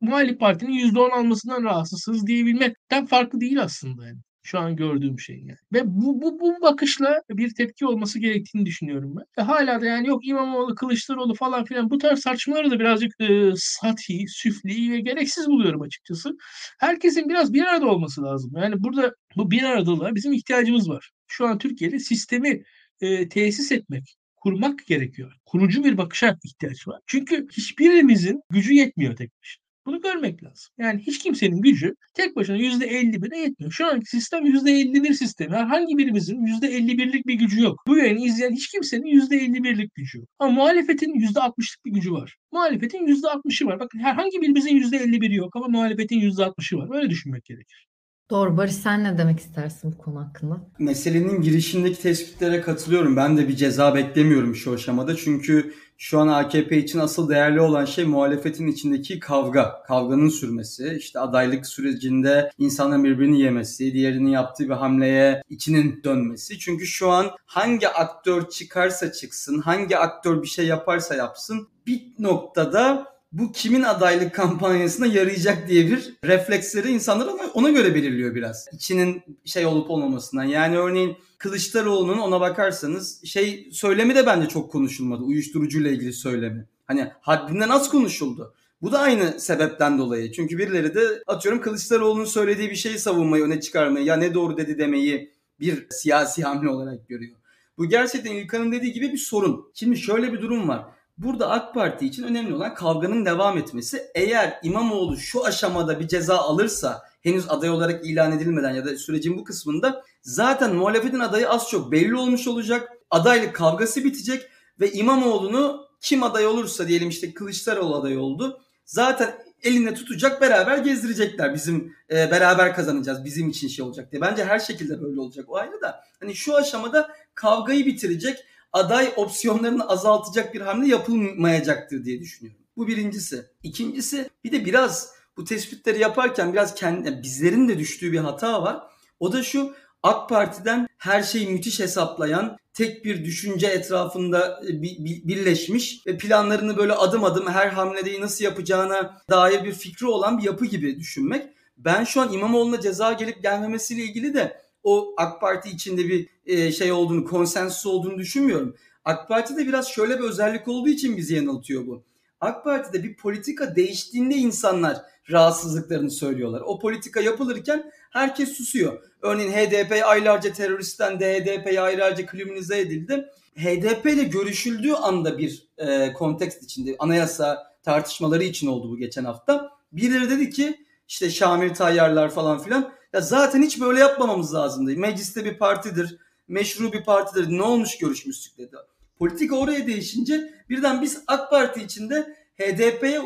muhalif partinin %10 almasından rahatsızsınız diyebilmekten farklı değil aslında yani şu an gördüğüm şey yani. Ve bu, bu, bu bakışla bir tepki olması gerektiğini düşünüyorum ben. Ve hala da yani yok İmamoğlu, Kılıçdaroğlu falan filan bu tarz tartışmaları da birazcık e, sati, süfli ve gereksiz buluyorum açıkçası. Herkesin biraz bir arada olması lazım. Yani burada bu bir aradalığa bizim ihtiyacımız var. Şu an Türkiye'de sistemi e, tesis etmek, kurmak gerekiyor. Kurucu bir bakışa ihtiyaç var. Çünkü hiçbirimizin gücü yetmiyor tek başına. Bunu görmek lazım. Yani hiç kimsenin gücü tek başına %51'e yetmiyor. Şu anki sistem %51 sistemi. Herhangi birimizin %51'lik bir gücü yok. Bu yayını izleyen hiç kimsenin %51'lik gücü yok. Ama muhalefetin %60'lık bir gücü var. Muhalefetin %60'ı var. Bakın herhangi birimizin %51'i yok ama muhalefetin %60'ı var. Öyle düşünmek gerekir. Doğru. Barış sen ne demek istersin bu konu hakkında? Meselenin girişindeki tespitlere katılıyorum. Ben de bir ceza beklemiyorum şu aşamada. Çünkü şu an AKP için asıl değerli olan şey muhalefetin içindeki kavga. Kavganın sürmesi, işte adaylık sürecinde insanların birbirini yemesi, diğerinin yaptığı bir hamleye içinin dönmesi. Çünkü şu an hangi aktör çıkarsa çıksın, hangi aktör bir şey yaparsa yapsın bir noktada bu kimin adaylık kampanyasına yarayacak diye bir refleksleri insanlar ona, göre belirliyor biraz. İçinin şey olup olmamasından. Yani örneğin Kılıçdaroğlu'nun ona bakarsanız şey söylemi de bence çok konuşulmadı. Uyuşturucuyla ilgili söylemi. Hani haddinden az konuşuldu. Bu da aynı sebepten dolayı. Çünkü birileri de atıyorum Kılıçdaroğlu'nun söylediği bir şeyi savunmayı, öne çıkarmayı, ya ne doğru dedi demeyi bir siyasi hamle olarak görüyor. Bu gerçekten İlkan'ın dediği gibi bir sorun. Şimdi şöyle bir durum var. Burada AK Parti için önemli olan kavganın devam etmesi. Eğer İmamoğlu şu aşamada bir ceza alırsa henüz aday olarak ilan edilmeden ya da sürecin bu kısmında zaten muhalefetin adayı az çok belli olmuş olacak. Adaylık kavgası bitecek ve İmamoğlu'nu kim aday olursa diyelim işte Kılıçdaroğlu aday oldu. Zaten elinde tutacak beraber gezdirecekler. Bizim e, beraber kazanacağız. Bizim için şey olacak diye. Bence her şekilde böyle olacak o ayrı da. Hani şu aşamada kavgayı bitirecek aday opsiyonlarını azaltacak bir hamle yapılmayacaktır diye düşünüyorum. Bu birincisi. İkincisi bir de biraz bu tespitleri yaparken biraz kendi, yani bizlerin de düştüğü bir hata var. O da şu AK Parti'den her şeyi müthiş hesaplayan, tek bir düşünce etrafında e, birleşmiş ve planlarını böyle adım adım her hamleyi nasıl yapacağına dair bir fikri olan bir yapı gibi düşünmek. Ben şu an İmamoğlu'na ceza gelip gelmemesiyle ilgili de o AK Parti içinde bir e, şey olduğunu, konsensus olduğunu düşünmüyorum. AK Parti'de biraz şöyle bir özellik olduğu için bizi yanıltıyor bu. AK Parti'de bir politika değiştiğinde insanlar rahatsızlıklarını söylüyorlar. O politika yapılırken herkes susuyor. Örneğin HDP aylarca teröristten de aylarca kriminalize edildi. HDP ile görüşüldüğü anda bir e, kontekst içinde anayasa tartışmaları için oldu bu geçen hafta. Birileri dedi ki işte Şamil Tayyarlar falan filan Ya zaten hiç böyle yapmamamız lazımdı. Mecliste bir partidir, meşru bir partidir. Ne olmuş görüşmüştük dedi. Politika oraya değişince birden biz AK Parti içinde HDP'ye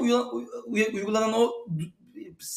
uygulanan o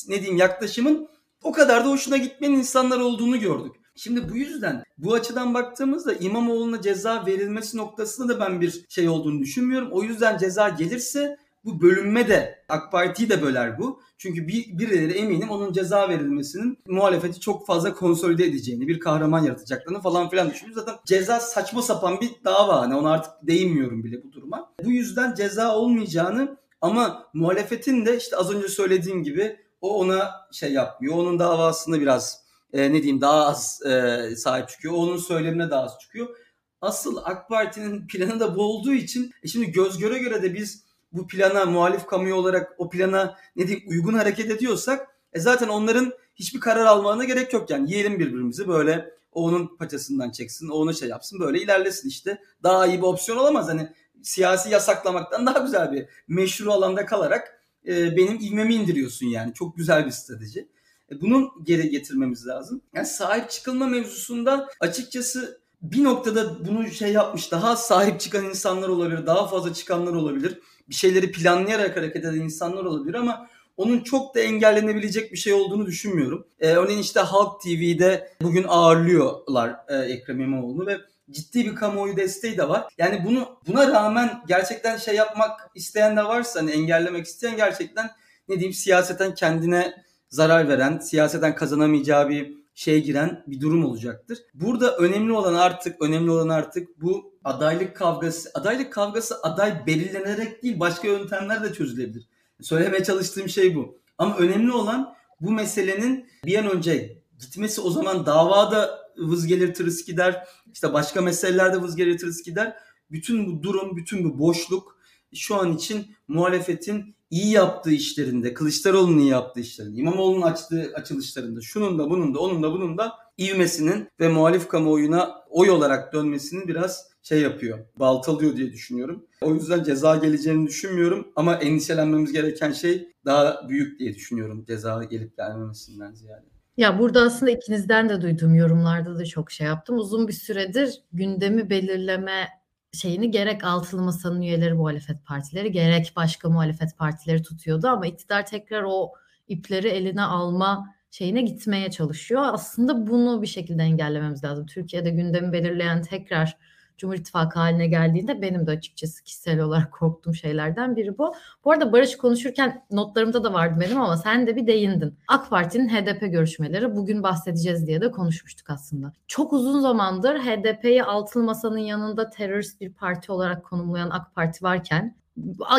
ne diyeyim yaklaşımın o kadar da hoşuna gitmeyen insanlar olduğunu gördük. Şimdi bu yüzden bu açıdan baktığımızda İmamoğlu'na ceza verilmesi noktasında da ben bir şey olduğunu düşünmüyorum. O yüzden ceza gelirse bu bölünme de AK Parti'yi de böler bu. Çünkü bir, birileri eminim onun ceza verilmesinin muhalefeti çok fazla konsolide edeceğini, bir kahraman yaratacaklarını falan filan düşünüyor. Zaten ceza saçma sapan bir dava. Hani ona artık değinmiyorum bile bu duruma. Bu yüzden ceza olmayacağını ama muhalefetin de işte az önce söylediğim gibi o ona şey yapmıyor. Onun davasında biraz e, ne diyeyim daha az e, sahip çıkıyor. Onun söylemine daha az çıkıyor. Asıl AK Parti'nin planı da bu olduğu için e şimdi göz göre göre de biz bu plana muhalif kamuoyu olarak o plana ne diyeyim uygun hareket ediyorsak e zaten onların hiçbir karar almalarına gerek yok yani. Yiyelim birbirimizi böyle o onun paçasından çeksin, o onu şey yapsın böyle ilerlesin işte. Daha iyi bir opsiyon olamaz. Hani siyasi yasaklamaktan daha güzel bir meşru alanda kalarak e, benim ilmemi indiriyorsun yani. Çok güzel bir strateji. E, bunun geri getirmemiz lazım. Yani sahip çıkılma mevzusunda açıkçası bir noktada bunu şey yapmış daha sahip çıkan insanlar olabilir, daha fazla çıkanlar olabilir. Bir şeyleri planlayarak hareket eden insanlar olabilir ama onun çok da engellenebilecek bir şey olduğunu düşünmüyorum. Ee, örneğin işte Halk TV'de bugün ağırlıyorlar e, Ekrem İmamoğlu'nu ve ciddi bir kamuoyu desteği de var. Yani bunu buna rağmen gerçekten şey yapmak isteyen de varsa hani engellemek isteyen gerçekten ne diyeyim siyaseten kendine zarar veren, siyaseten kazanamayacağı bir şeye giren bir durum olacaktır. Burada önemli olan artık önemli olan artık bu adaylık kavgası. Adaylık kavgası aday belirlenerek değil başka yöntemler de çözülebilir. Söylemeye çalıştığım şey bu. Ama önemli olan bu meselenin bir an önce gitmesi o zaman davada vız gelir tırıs gider. İşte başka meselelerde vız gelir tırıs gider. Bütün bu durum, bütün bu boşluk şu an için muhalefetin iyi yaptığı işlerinde, Kılıçdaroğlu'nun iyi yaptığı işlerinde, İmamoğlu'nun açtığı açılışlarında, şunun da bunun da onun da bunun da ivmesinin ve muhalif kamuoyuna oy olarak dönmesini biraz şey yapıyor, baltalıyor diye düşünüyorum. O yüzden ceza geleceğini düşünmüyorum ama endişelenmemiz gereken şey daha büyük diye düşünüyorum ceza gelip gelmemesinden ziyade. Ya burada aslında ikinizden de duyduğum yorumlarda da çok şey yaptım. Uzun bir süredir gündemi belirleme şeyini gerek altılı masanın üyeleri muhalefet partileri gerek başka muhalefet partileri tutuyordu ama iktidar tekrar o ipleri eline alma şeyine gitmeye çalışıyor. Aslında bunu bir şekilde engellememiz lazım. Türkiye'de gündemi belirleyen tekrar Cumhur İttifakı haline geldiğinde benim de açıkçası kişisel olarak korktuğum şeylerden biri bu. Bu arada Barış konuşurken notlarımda da vardı benim ama sen de bir değindin. AK Parti'nin HDP görüşmeleri bugün bahsedeceğiz diye de konuşmuştuk aslında. Çok uzun zamandır HDP'yi altılı masanın yanında terörist bir parti olarak konumlayan AK Parti varken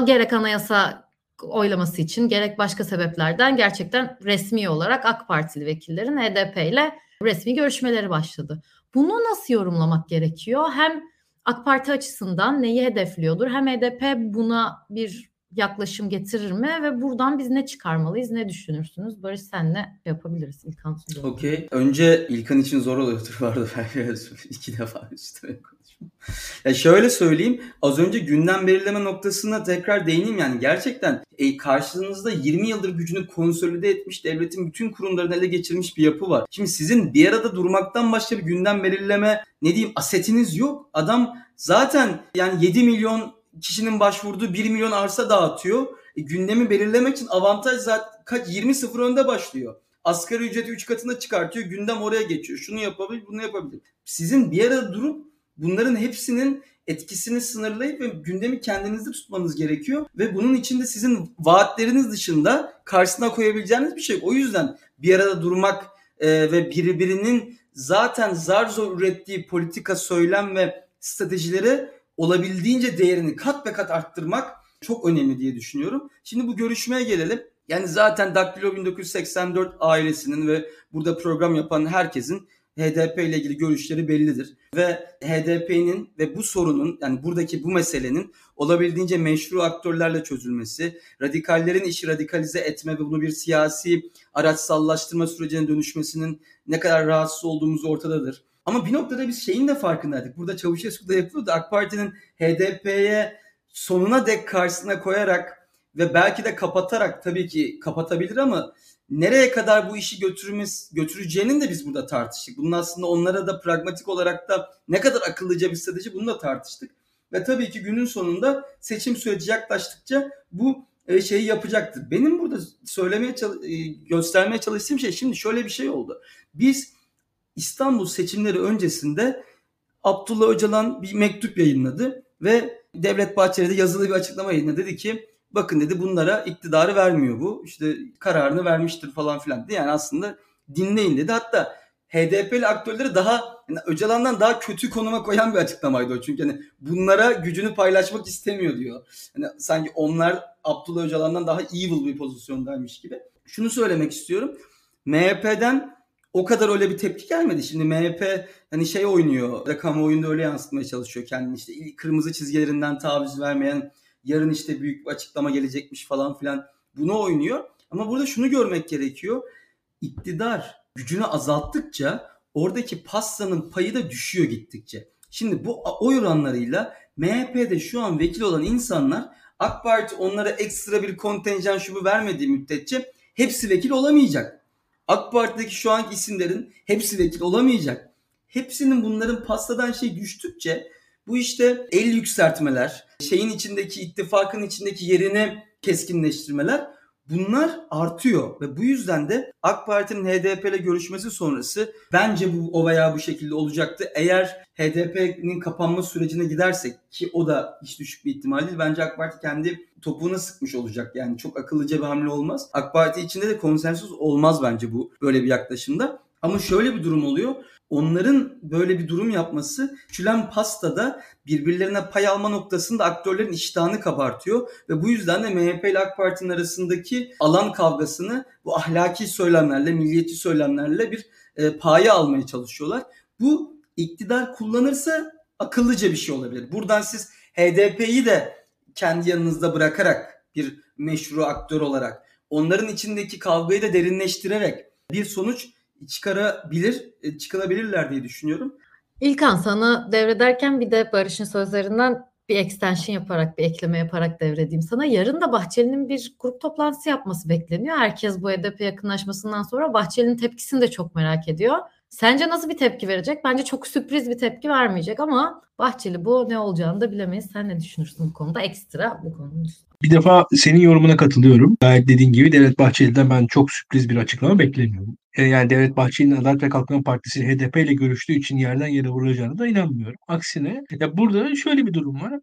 gerek anayasa oylaması için gerek başka sebeplerden gerçekten resmi olarak AK Partili vekillerin HDP ile resmi görüşmeleri başladı. Bunu nasıl yorumlamak gerekiyor? Hem AK Parti açısından neyi hedefliyordur? Hem HDP buna bir yaklaşım getirir mi ve buradan biz ne çıkarmalıyız, ne düşünürsünüz? Barış senle yapabiliriz İlkan Sucu. Okey. Önce İlkan için zor oluyordur vardı belki iki defa üstüne konuşmam. Ya şöyle söyleyeyim. Az önce gündem belirleme noktasına tekrar değineyim. Yani gerçekten e, karşınızda 20 yıldır gücünü konsolide etmiş, devletin bütün kurumlarını ele geçirmiş bir yapı var. Şimdi sizin bir arada durmaktan başka bir gündem belirleme ne diyeyim asetiniz yok. Adam zaten yani 7 milyon kişinin başvurduğu 1 milyon arsa dağıtıyor. E, gündemi belirlemek için avantaj zaten kaç 20 sıfır önde başlıyor. Asgari ücreti 3 katına çıkartıyor. Gündem oraya geçiyor. Şunu yapabilir, bunu yapabilir. Sizin bir arada durup bunların hepsinin etkisini sınırlayıp ve gündemi kendinizde tutmanız gerekiyor. Ve bunun içinde sizin vaatleriniz dışında karşısına koyabileceğiniz bir şey. O yüzden bir arada durmak e, ve birbirinin zaten zar zor ürettiği politika, söylem ve stratejileri olabildiğince değerini kat be kat arttırmak çok önemli diye düşünüyorum. Şimdi bu görüşmeye gelelim. Yani zaten Daktilo 1984 ailesinin ve burada program yapan herkesin HDP ile ilgili görüşleri bellidir. Ve HDP'nin ve bu sorunun yani buradaki bu meselenin olabildiğince meşru aktörlerle çözülmesi, radikallerin işi radikalize etme ve bunu bir siyasi araçsallaştırma sürecine dönüşmesinin ne kadar rahatsız olduğumuz ortadadır. Ama bir noktada biz şeyin de farkındaydık. Burada Çavuşesku'da yapılıyordu. AK Parti'nin HDP'ye sonuna dek karşısına koyarak ve belki de kapatarak tabii ki kapatabilir ama nereye kadar bu işi götürmez, götüreceğinin de biz burada tartıştık. Bunun aslında onlara da pragmatik olarak da ne kadar akıllıca bir strateji bunu da tartıştık. Ve tabii ki günün sonunda seçim süreci yaklaştıkça bu e, şeyi yapacaktır. Benim burada söylemeye e, göstermeye çalıştığım şey şimdi şöyle bir şey oldu. Biz İstanbul seçimleri öncesinde Abdullah Öcalan bir mektup yayınladı ve Devlet Bahçeli de yazılı bir açıklama yayınladı. Dedi ki bakın dedi bunlara iktidarı vermiyor bu. İşte kararını vermiştir falan filan dedi. Yani aslında dinleyin dedi. Hatta HDP'li aktörleri daha yani Öcalan'dan daha kötü konuma koyan bir açıklamaydı o. Çünkü hani bunlara gücünü paylaşmak istemiyor diyor. Yani sanki onlar Abdullah Öcalan'dan daha evil bir pozisyondaymış gibi. Şunu söylemek istiyorum. MHP'den o kadar öyle bir tepki gelmedi. Şimdi MHP hani şey oynuyor da kamuoyunda öyle yansıtmaya çalışıyor kendini işte kırmızı çizgilerinden taviz vermeyen yarın işte büyük bir açıklama gelecekmiş falan filan bunu oynuyor. Ama burada şunu görmek gerekiyor. İktidar gücünü azalttıkça oradaki pastanın payı da düşüyor gittikçe. Şimdi bu oy oranlarıyla MHP'de şu an vekil olan insanlar AK Parti onlara ekstra bir kontenjan şubu vermediği müddetçe hepsi vekil olamayacak. AK Parti'deki şu anki isimlerin hepsi vekil olamayacak. Hepsinin bunların pastadan şey düştükçe bu işte el yükseltmeler, şeyin içindeki ittifakın içindeki yerini keskinleştirmeler bunlar artıyor ve bu yüzden de AK Parti'nin HDP ile görüşmesi sonrası bence bu o veya bu şekilde olacaktı. Eğer HDP'nin kapanma sürecine gidersek ki o da hiç düşük bir ihtimal değil. Bence AK Parti kendi topuğuna sıkmış olacak. Yani çok akıllıca bir hamle olmaz. AK Parti içinde de konsensus olmaz bence bu böyle bir yaklaşımda. Ama şöyle bir durum oluyor. Onların böyle bir durum yapması küçülen pastada birbirlerine pay alma noktasında aktörlerin iştahını kabartıyor ve bu yüzden de MHP ile AK Parti'nin arasındaki alan kavgasını bu ahlaki söylemlerle, milliyetçi söylemlerle bir e, paya almaya çalışıyorlar. Bu iktidar kullanırsa akıllıca bir şey olabilir. Buradan siz HDP'yi de kendi yanınızda bırakarak bir meşru aktör olarak onların içindeki kavgayı da derinleştirerek bir sonuç çıkarabilir, e, çıkılabilirler diye düşünüyorum. İlkan sana devrederken bir de Barış'ın sözlerinden bir extension yaparak, bir ekleme yaparak devredeyim sana. Yarın da Bahçeli'nin bir grup toplantısı yapması bekleniyor. Herkes bu HDP yakınlaşmasından sonra Bahçeli'nin tepkisini de çok merak ediyor. Sence nasıl bir tepki verecek? Bence çok sürpriz bir tepki vermeyecek ama Bahçeli bu ne olacağını da bilemeyiz. Sen ne düşünürsün bu konuda? Ekstra bu konunun. Bir defa senin yorumuna katılıyorum. Gayet dediğin gibi Devlet Bahçeli'den ben çok sürpriz bir açıklama beklemiyorum. E, yani Devlet Bahçeli'nin Adalet ve Kalkınma Partisi HDP ile görüştüğü için yerden yere vuracağını da inanmıyorum. Aksine ya burada şöyle bir durum var.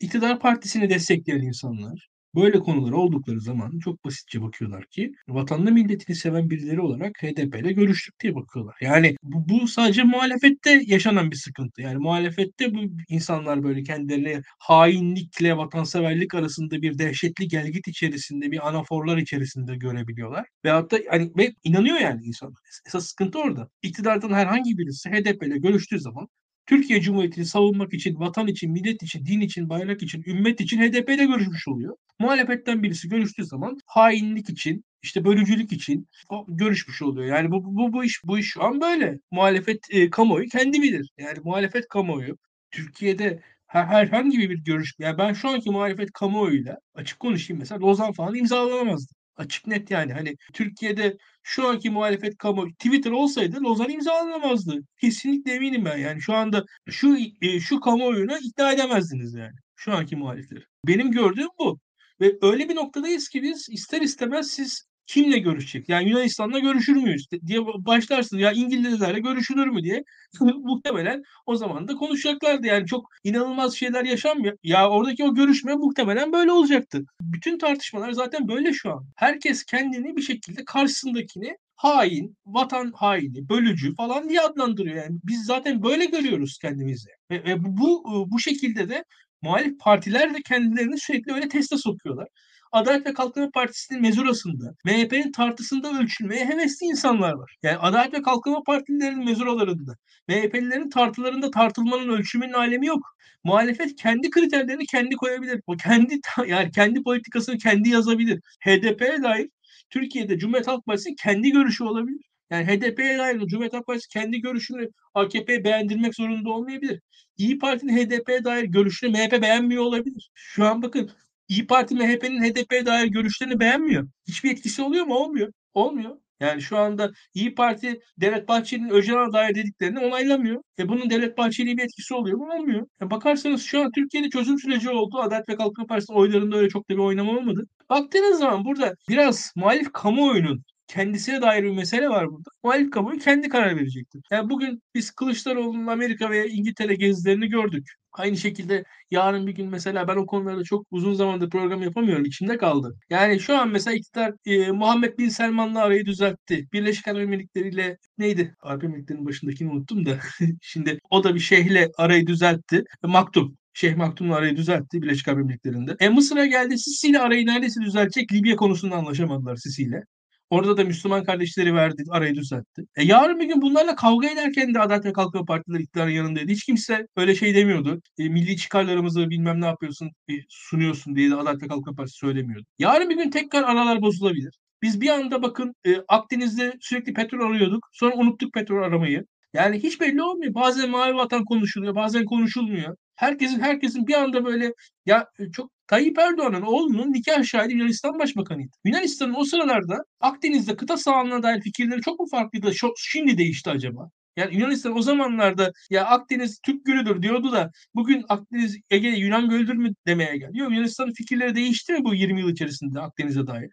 İktidar partisini destekleyen insanlar Böyle konular oldukları zaman çok basitçe bakıyorlar ki vatanını milletini seven birileri olarak HDP ile görüştük diye bakıyorlar. Yani bu, bu sadece muhalefette yaşanan bir sıkıntı. Yani muhalefette bu insanlar böyle kendilerini hainlikle vatanseverlik arasında bir dehşetli gelgit içerisinde bir anaforlar içerisinde görebiliyorlar. Ve hatta hani ve inanıyor yani insanlar. Esas sıkıntı orada. İktidardan herhangi birisi HDP ile görüştüğü zaman Türkiye Cumhuriyeti'ni savunmak için, vatan için, millet için, din için, bayrak için, ümmet için HDP'de görüşmüş oluyor. Muhalefetten birisi görüştüğü zaman hainlik için, işte bölücülük için görüşmüş oluyor. Yani bu, bu, bu iş bu iş şu an böyle. Muhalefet e, kamuoyu kendi bilir. Yani muhalefet kamuoyu Türkiye'de her, herhangi bir görüş. Yani ben şu anki muhalefet kamuoyuyla açık konuşayım mesela Lozan falan imzalanamazdı. Açık net yani. Hani Türkiye'de şu anki muhalefet kamu Twitter olsaydı Lozan imzalanamazdı. Kesinlikle eminim ben yani. Şu anda şu e, şu kamuoyuna ikna edemezdiniz yani. Şu anki muhalifleri. Benim gördüğüm bu. Ve öyle bir noktadayız ki biz ister istemez siz kimle görüşecek? Yani Yunanistan'la görüşür müyüz diye başlarsınız. Ya İngilizlerle görüşülür mü diye muhtemelen o zaman da konuşacaklardı. Yani çok inanılmaz şeyler yaşanmıyor. Ya oradaki o görüşme muhtemelen böyle olacaktı. Bütün tartışmalar zaten böyle şu an. Herkes kendini bir şekilde karşısındakini hain, vatan haini, bölücü falan diye adlandırıyor. Yani biz zaten böyle görüyoruz kendimizi. Ve, ve bu bu şekilde de muhalif partiler de kendilerini sürekli öyle teste sokuyorlar. Adalet ve Kalkınma Partisi'nin mezurasında, MHP'nin tartısında ölçülmeye hevesli insanlar var. Yani Adalet ve Kalkınma Partililerinin mezuralarında, MHP'lilerin tartılarında tartılmanın ölçümünün alemi yok. Muhalefet kendi kriterlerini kendi koyabilir. O kendi yani kendi politikasını kendi yazabilir. HDP'ye dair Türkiye'de Cumhuriyet Halk Partisi'nin kendi görüşü olabilir. Yani HDP'ye dair Cumhuriyet Halk Partisi kendi görüşünü AKP'ye beğendirmek zorunda olmayabilir. İyi Parti'nin HDP'ye dair görüşünü MHP beğenmiyor olabilir. Şu an bakın İyi Parti MHP'nin HDP'ye dair görüşlerini beğenmiyor. Hiçbir etkisi oluyor mu? Olmuyor. Olmuyor. Yani şu anda İyi Parti Devlet Bahçeli'nin Öcalan'a dair dediklerini onaylamıyor. E bunun Devlet Bahçeli'ye bir etkisi oluyor mu? Olmuyor. E bakarsanız şu an Türkiye'de çözüm süreci oldu. Adalet ve Kalkınma Partisi oylarında öyle çok da bir oynama olmadı. Baktığınız zaman burada biraz muhalif kamuoyunun kendisine dair bir mesele var burada. Muhalif kamuoyu kendi karar verecektir. Yani bugün biz Kılıçdaroğlu'nun Amerika veya İngiltere gezilerini gördük. Aynı şekilde yarın bir gün mesela ben o konularda çok uzun zamandır program yapamıyorum. İçimde kaldı. Yani şu an mesela iktidar e, Muhammed Bin Selman'la arayı düzeltti. Birleşik Arap Emirlikleri neydi? Arap Emirlikleri'nin başındakini unuttum da. Şimdi o da bir şeyhle arayı düzeltti. Maktum. Şeyh Maktum'la arayı düzeltti Birleşik Arap Emirlikleri'nde. E Mısır'a geldi Sisi ile arayı neredeyse düzeltecek. Libya konusunda anlaşamadılar Sisi ile. Orada da Müslüman kardeşleri verdi, arayı düzeltti. E yarın bir gün bunlarla kavga ederken de Adalet ve Kalkınma Partileri iktidarın yanındaydı. Hiç kimse öyle şey demiyordu. E, milli çıkarlarımızı bilmem ne yapıyorsun, e, sunuyorsun diye de Adalet ve Kalkınma Partisi söylemiyordu. Yarın bir gün tekrar aralar bozulabilir. Biz bir anda bakın e, Akdeniz'de sürekli petrol arıyorduk. Sonra unuttuk petrol aramayı. Yani hiç belli olmuyor. Bazen mavi vatan konuşuluyor, bazen konuşulmuyor. Herkesin herkesin bir anda böyle ya e, çok Tayyip Erdoğan'ın oğlunun nikah şahidi Yunanistan Başbakanıydı. Yunanistan'ın o sıralarda Akdeniz'de kıta sahanlığına dair fikirleri çok mu farklıydı? Çok, şimdi değişti acaba? Yani Yunanistan o zamanlarda ya Akdeniz Türk Gölü'dür diyordu da bugün Akdeniz Ege Yunan Gölü'dür mü demeye geldi. Yok Yunanistan'ın fikirleri değişti mi bu 20 yıl içerisinde Akdeniz'e dair?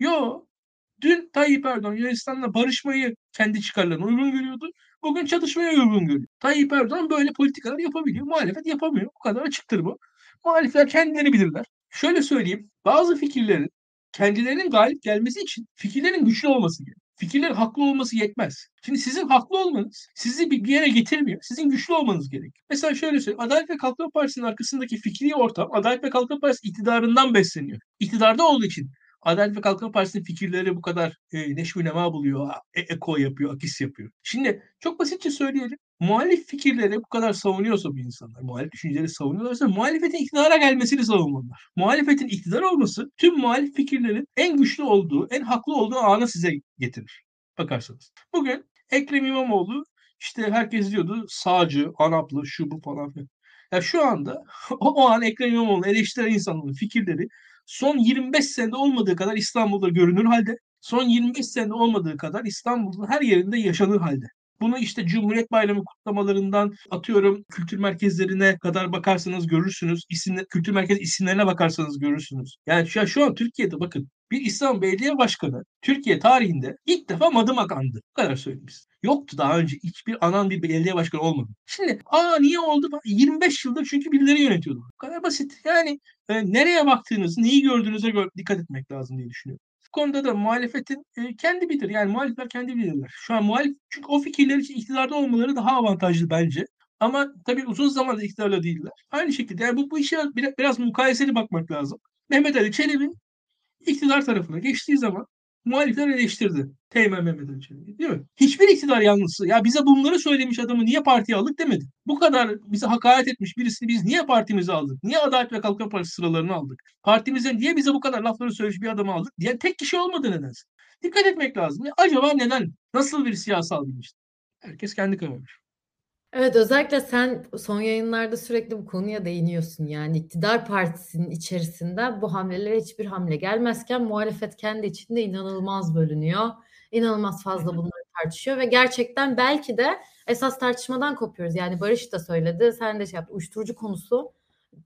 Yok. Dün Tayyip Erdoğan Yunanistan'la barışmayı kendi çıkarlarına uygun görüyordu. Bugün çatışmaya uygun görüyor. Tayyip Erdoğan böyle politikalar yapabiliyor. Muhalefet yapamıyor. Bu kadar açıktır bu. Muhalifler kendileri bilirler. Şöyle söyleyeyim. Bazı fikirlerin kendilerinin galip gelmesi için fikirlerin güçlü olması gerekiyor. Fikirlerin haklı olması yetmez. Şimdi sizin haklı olmanız sizi bir yere getirmiyor. Sizin güçlü olmanız gerekiyor. Mesela şöyle söyleyeyim. Adalet ve Kalkınma Partisi'nin arkasındaki fikri ortam Adalet ve Kalkınma Partisi iktidarından besleniyor. İktidarda olduğu için Adalet ve Kalkınma Partisi'nin fikirleri bu kadar e, neşvi nema buluyor, e, eko yapıyor, akis yapıyor. Şimdi çok basitçe söyleyelim. Muhalif fikirleri bu kadar savunuyorsa bu insanlar, muhalif düşünceleri savunuyorlarsa muhalefetin iktidara gelmesini savunmalılar. Muhalefetin iktidar olması tüm muhalif fikirlerin en güçlü olduğu, en haklı olduğu anı size getirir. Bakarsanız. Bugün Ekrem İmamoğlu işte herkes diyordu sağcı, anaplı, şu bu falan filan. Ya şu anda o, o an Ekrem İmamoğlu eleştiren insanların fikirleri son 25 senede olmadığı kadar İstanbul'da görünür halde, son 25 senede olmadığı kadar İstanbul'un her yerinde yaşanır halde. Bunu işte Cumhuriyet Bayramı kutlamalarından atıyorum kültür merkezlerine kadar bakarsanız görürsünüz. İsimle, kültür merkez isimlerine bakarsanız görürsünüz. Yani şu, şu an Türkiye'de bakın bir İstanbul Belediye Başkanı Türkiye tarihinde ilk defa Madımak andı. Bu kadar söyleyeyim. Yoktu daha önce hiçbir anan bir belediye başkanı olmadı. Şimdi aa niye oldu? 25 yıldır çünkü birileri yönetiyordu. Bu kadar basit. Yani e, nereye baktığınız, neyi gördüğünüze göre dikkat etmek lazım diye düşünüyorum. Konuda da muhalefetin e, kendi bilir. Yani muhalifler kendi bilirler. Şu an muhalif çünkü o fikirler için iktidarda olmaları daha avantajlı bence. Ama tabii uzun zamandır iktidarla değiller. Aynı şekilde yani bu, bu işe biraz, biraz mukayeseli bakmak lazım. Mehmet Ali Çelebi iktidar tarafına geçtiği zaman muhalifler eleştirdi. Teğmen Mehmet Ali değil mi? Hiçbir iktidar yanlısı ya bize bunları söylemiş adamı niye partiye aldık demedi. Bu kadar bize hakaret etmiş birisini biz niye partimize aldık? Niye Adalet ve Kalkınma Partisi sıralarını aldık? Partimize niye bize bu kadar lafları söylemiş bir adamı aldık? diye tek kişi olmadı nedense. Dikkat etmek lazım. Ya acaba neden? Nasıl bir siyasal bilinç? Herkes kendi kararı. Evet, özellikle sen son yayınlarda sürekli bu konuya değiniyorsun. Yani iktidar partisinin içerisinde bu hamlelere hiçbir hamle gelmezken muhalefet kendi içinde inanılmaz bölünüyor. İnanılmaz fazla bunları tartışıyor ve gerçekten belki de esas tartışmadan kopuyoruz. Yani Barış da söyledi, sen de şey yaptın. Uyuşturucu konusu